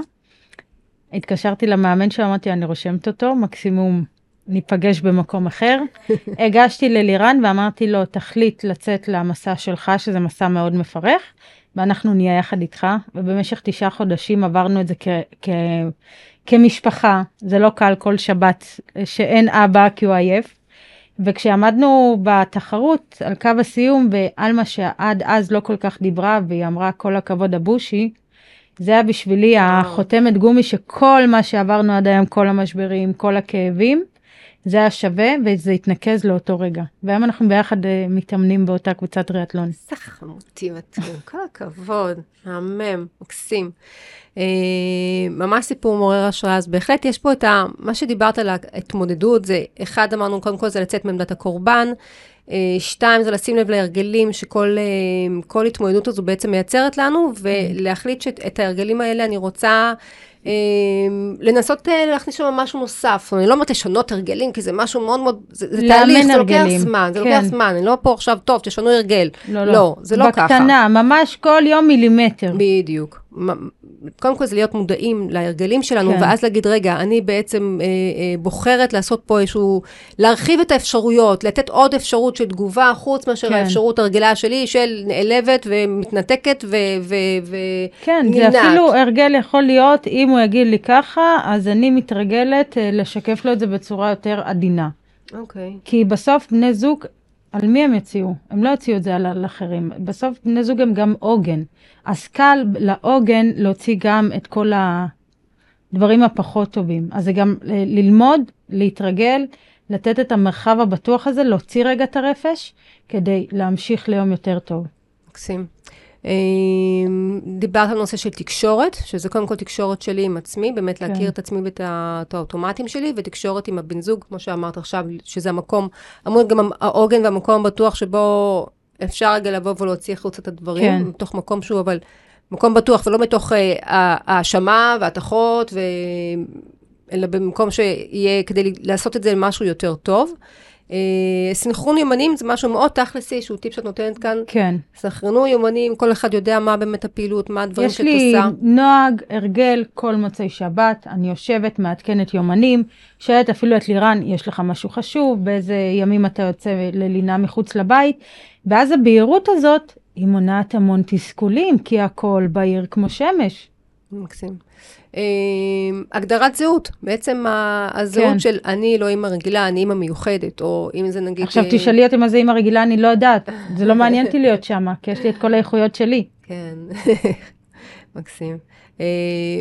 S2: התקשרתי למאמן שלו, אמרתי, אני רושמת אותו, מקסימום ניפגש במקום אחר. הגשתי ללירן ואמרתי לו, תחליט לצאת למסע שלך, שזה מסע מאוד מפרך, ואנחנו נהיה יחד איתך. ובמשך תשעה חודשים עברנו את זה כ- כ- כמשפחה, זה לא קל כל שבת שאין אבא כי הוא עייף. וכשעמדנו בתחרות על קו הסיום, ועלמה שעד אז לא כל כך דיברה, והיא אמרה כל הכבוד הבושי, זה היה בשבילי החותמת גומי שכל מה שעברנו עד היום, כל המשברים, כל הכאבים, זה היה שווה וזה התנקז לאותו רגע. והיום אנחנו ביחד אה, מתאמנים באותה קבוצת ריאטלון.
S1: איזה חמותי מתאים, כל הכבוד, מהמם, מקסים. אה, ממש סיפור מעורר השראה, אז בהחלט יש פה את ה... מה שדיברת על ההתמודדות, זה אחד אמרנו, קודם כל זה לצאת מעמדת הקורבן, אה, שתיים זה לשים לב להרגלים שכל אה, התמודדות הזו בעצם מייצרת לנו, ולהחליט שאת ההרגלים האלה אני רוצה... לנסות להכניס שם משהו נוסף, אני לא אומרת לשנות הרגלים, כי זה משהו מאוד מאוד, זה, זה תהליך, זה לוקח זמן, זה
S2: כן.
S1: לוקח זמן, אני לא פה עכשיו, טוב, תשנו הרגל.
S2: לא,
S1: לא, זה לא ככה.
S2: בקטנה, ממש כל יום מילימטר.
S1: בדיוק. קודם כל זה להיות מודעים להרגלים שלנו,
S2: כן.
S1: ואז להגיד, רגע, אני בעצם אה, אה, בוחרת לעשות פה איזשהו, להרחיב את האפשרויות, לתת עוד אפשרות של תגובה, חוץ מאשר
S2: כן.
S1: האפשרות הרגילה שלי, של נעלבת ומתנתקת ו... ו, ו
S2: כן, זה
S1: נמנעת.
S2: אפילו הרגל יכול להיות, אם הוא יגיד לי ככה, אז אני מתרגלת אה, לשקף לו את זה בצורה יותר עדינה.
S1: אוקיי.
S2: כי בסוף בני זוג, על מי הם יציעו? הם לא יציעו את זה על, אחרים. בסוף בני זוג הם גם עוגן. אז קל לעוגן להוציא גם את כל הדברים הפחות טובים. אז זה גם ל- ללמוד, להתרגל, לתת את המרחב הבטוח הזה, להוציא רגע את הרפש, כדי להמשיך ליום יותר טוב.
S1: מקסים. אה, דיברת על נושא של תקשורת, שזה קודם כל תקשורת שלי עם עצמי, באמת
S2: כן.
S1: להכיר את עצמי ואת את האוטומטים שלי, ותקשורת עם הבן זוג, כמו שאמרת עכשיו, שזה המקום, אמור גם העוגן והמקום הבטוח שבו אפשר רגע לבוא ולהוציא החוצה את הדברים,
S2: כן.
S1: מתוך מקום שהוא אבל מקום בטוח, ולא מתוך אה, האשמה והתכות, ו... אלא במקום שיהיה כדי לעשות את זה למשהו יותר טוב. אה, סנכרון יומנים זה משהו מאוד תכלסי, שהוא טיפ שאת נותנת כאן.
S2: כן.
S1: סנכרנו יומנים, כל אחד יודע מה באמת הפעילות, מה הדברים
S2: יש
S1: שאת
S2: לי
S1: עושה.
S2: נוהג, הרגל, כל מוצאי שבת, אני יושבת, מעדכנת יומנים, שואלת אפילו את לירן, יש לך משהו חשוב, באיזה ימים אתה יוצא ללינה מחוץ לבית, ואז הבהירות הזאת, היא מונעת המון תסכולים, כי הכל בהיר כמו שמש.
S1: מקסים. אה, הגדרת זהות, בעצם הזהות
S2: כן.
S1: של אני לא אימא רגילה, אני אימא מיוחדת, או אם זה נגיד...
S2: עכשיו תשאלי אותי מה זה אימא רגילה, אני לא יודעת, זה לא מעניין אותי להיות שמה, כי יש לי את כל האיכויות שלי.
S1: כן, מקסים. אה,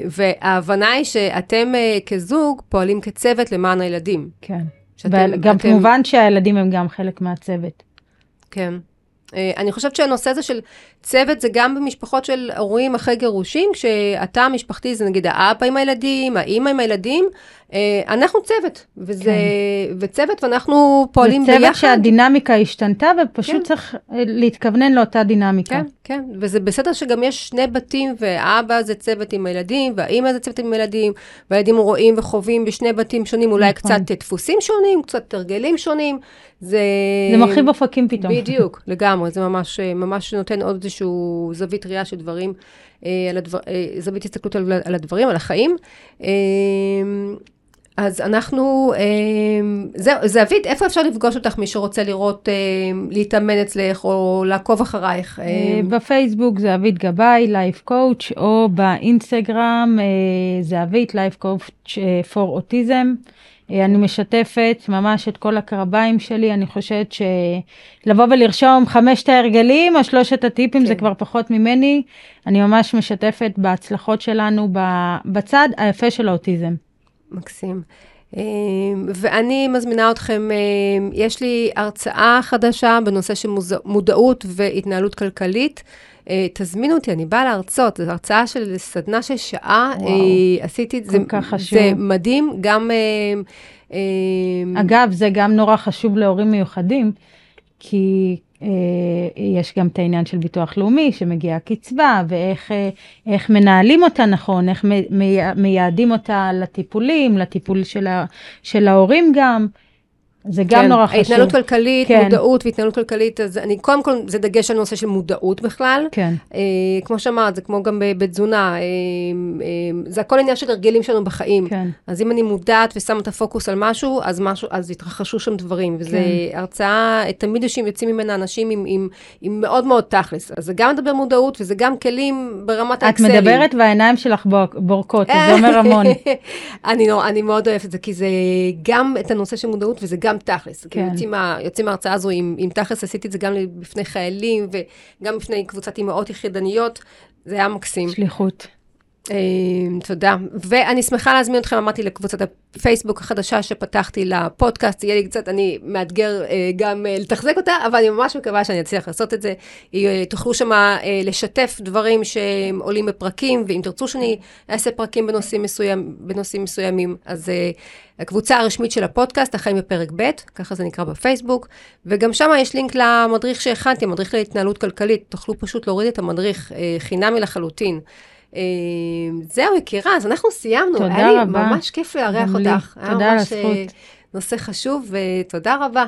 S1: וההבנה היא שאתם אה, כזוג פועלים כצוות למען הילדים.
S2: כן.
S1: שאתם-
S2: וגם
S1: אתם-
S2: כמובן שהילדים הם גם חלק מהצוות.
S1: כן. אה, אני חושבת שהנושא הזה של צוות זה גם במשפחות של הורים אחרי גירושים, כשהתא המשפחתי זה נגיד האבא עם הילדים, האימא עם הילדים, אה, אנחנו צוות, וזה, וצוות ואנחנו פועלים
S2: זה
S1: ביחד.
S2: צוות שהדינמיקה השתנתה, ופשוט
S1: כן.
S2: צריך אה, להתכוונן לאותה דינמיקה.
S1: כן, כן, וזה בסדר שגם יש שני בתים, והאבא זה צוות עם הילדים, והאימא זה צוות עם הילדים, והילדים רואים וחווים בשני בתים שונים, אולי
S2: נכון.
S1: קצת דפוסים שונים, קצת הרגלים שונים. זה...
S2: זה מרחיב אופקים פתאום.
S1: בדיוק, לגמרי, זה ממש, ממש נותן עוד איזשהו זווית ראייה של דברים, אה, על הדבר, אה, זווית הסתכלות על, על הדברים, על החיים. אה, אז אנחנו, אה, זהו, זהבית, איפה אפשר לפגוש אותך, מי שרוצה לראות, אה, להתאמן אצלך, או לעקוב אחרייך? אה,
S2: אה, בפייסבוק זהבית גבאי, לייף קואוץ', או באינסטגרם אה, זהבית, לייף קואוץ' פור אוטיזם. אה, אני משתפת ממש את כל הקרביים שלי, אני חושבת שלבוא ולרשום חמשת ההרגלים או שלושת הטיפים כן. זה כבר פחות ממני, אני ממש משתפת בהצלחות שלנו בצד היפה של האוטיזם.
S1: מקסים. אה, ואני מזמינה אתכם, יש לי הרצאה חדשה בנושא של מודעות והתנהלות כלכלית. אה, תזמינו אותי, אני באה להרצות, זו הרצאה של סדנה של שעה, וואו, אה, עשיתי את זה, זה מדהים, גם...
S2: אה, אגב, זה גם נורא חשוב להורים מיוחדים, כי יש גם את העניין של ביטוח לאומי, שמגיעה קצבה, ואיך מנהלים אותה נכון, איך מייעדים אותה לטיפולים, לטיפול של, ה, של ההורים גם. זה גם כן, נורא חשוב.
S1: התנהלות כלכלית, כן. מודעות והתנהלות כלכלית, אז אני, קודם כל, זה דגש על נושא של מודעות בכלל.
S2: כן.
S1: אה, כמו שאמרת, זה כמו גם בתזונה, אה, אה, זה הכל עניין של הרגלים שלנו בחיים.
S2: כן.
S1: אז אם אני מודעת ושמה את הפוקוס על משהו, אז משהו, אז יתרחשו שם דברים. וזו כן. הרצאה, תמיד יוצאים ממנה אנשים עם, עם, עם מאוד מאוד תכלס. אז זה גם מדבר מודעות, וזה גם כלים ברמת האקסלים.
S2: את מדברת והעיניים שלך בורקות, זה אומר המון.
S1: אני, אני מאוד אוהבת את זה, כי זה גם את הנושא של מודעות, וזה גם גם תכלס. כן. יוצאים, מה, יוצאים מההרצאה הזו עם, עם תכלס, עשיתי את זה גם בפני חיילים וגם בפני קבוצת אימהות יחידניות, זה היה מקסים.
S2: שליחות.
S1: Uh, תודה. ואני שמחה להזמין אתכם, אמרתי, לקבוצת הפייסבוק החדשה שפתחתי לפודקאסט, יהיה לי קצת, אני מאתגר uh, גם uh, לתחזק אותה, אבל אני ממש מקווה שאני אצליח לעשות את זה. Uh, תוכלו uh, לשתף דברים שעולים בפרקים, ואם תרצו שאני אעשה פרקים בנושאים, מסוים, בנושאים מסוימים, אז הקבוצה הרשמית של הפודקאסט, החיים בפרק ב', ככה זה נקרא בפייסבוק, וגם שם יש לינק למדריך שהכנתי, המדריך להתנהלות כלכלית, תוכלו פשוט להוריד את המדריך, חינמי לחלוטין. אמ, זהו, יקירה, אז אנחנו סיימנו.
S2: תודה רבה. היה לי
S1: ממש כיף לארח אותך.
S2: תודה על הזכות.
S1: נושא חשוב, ותודה רבה.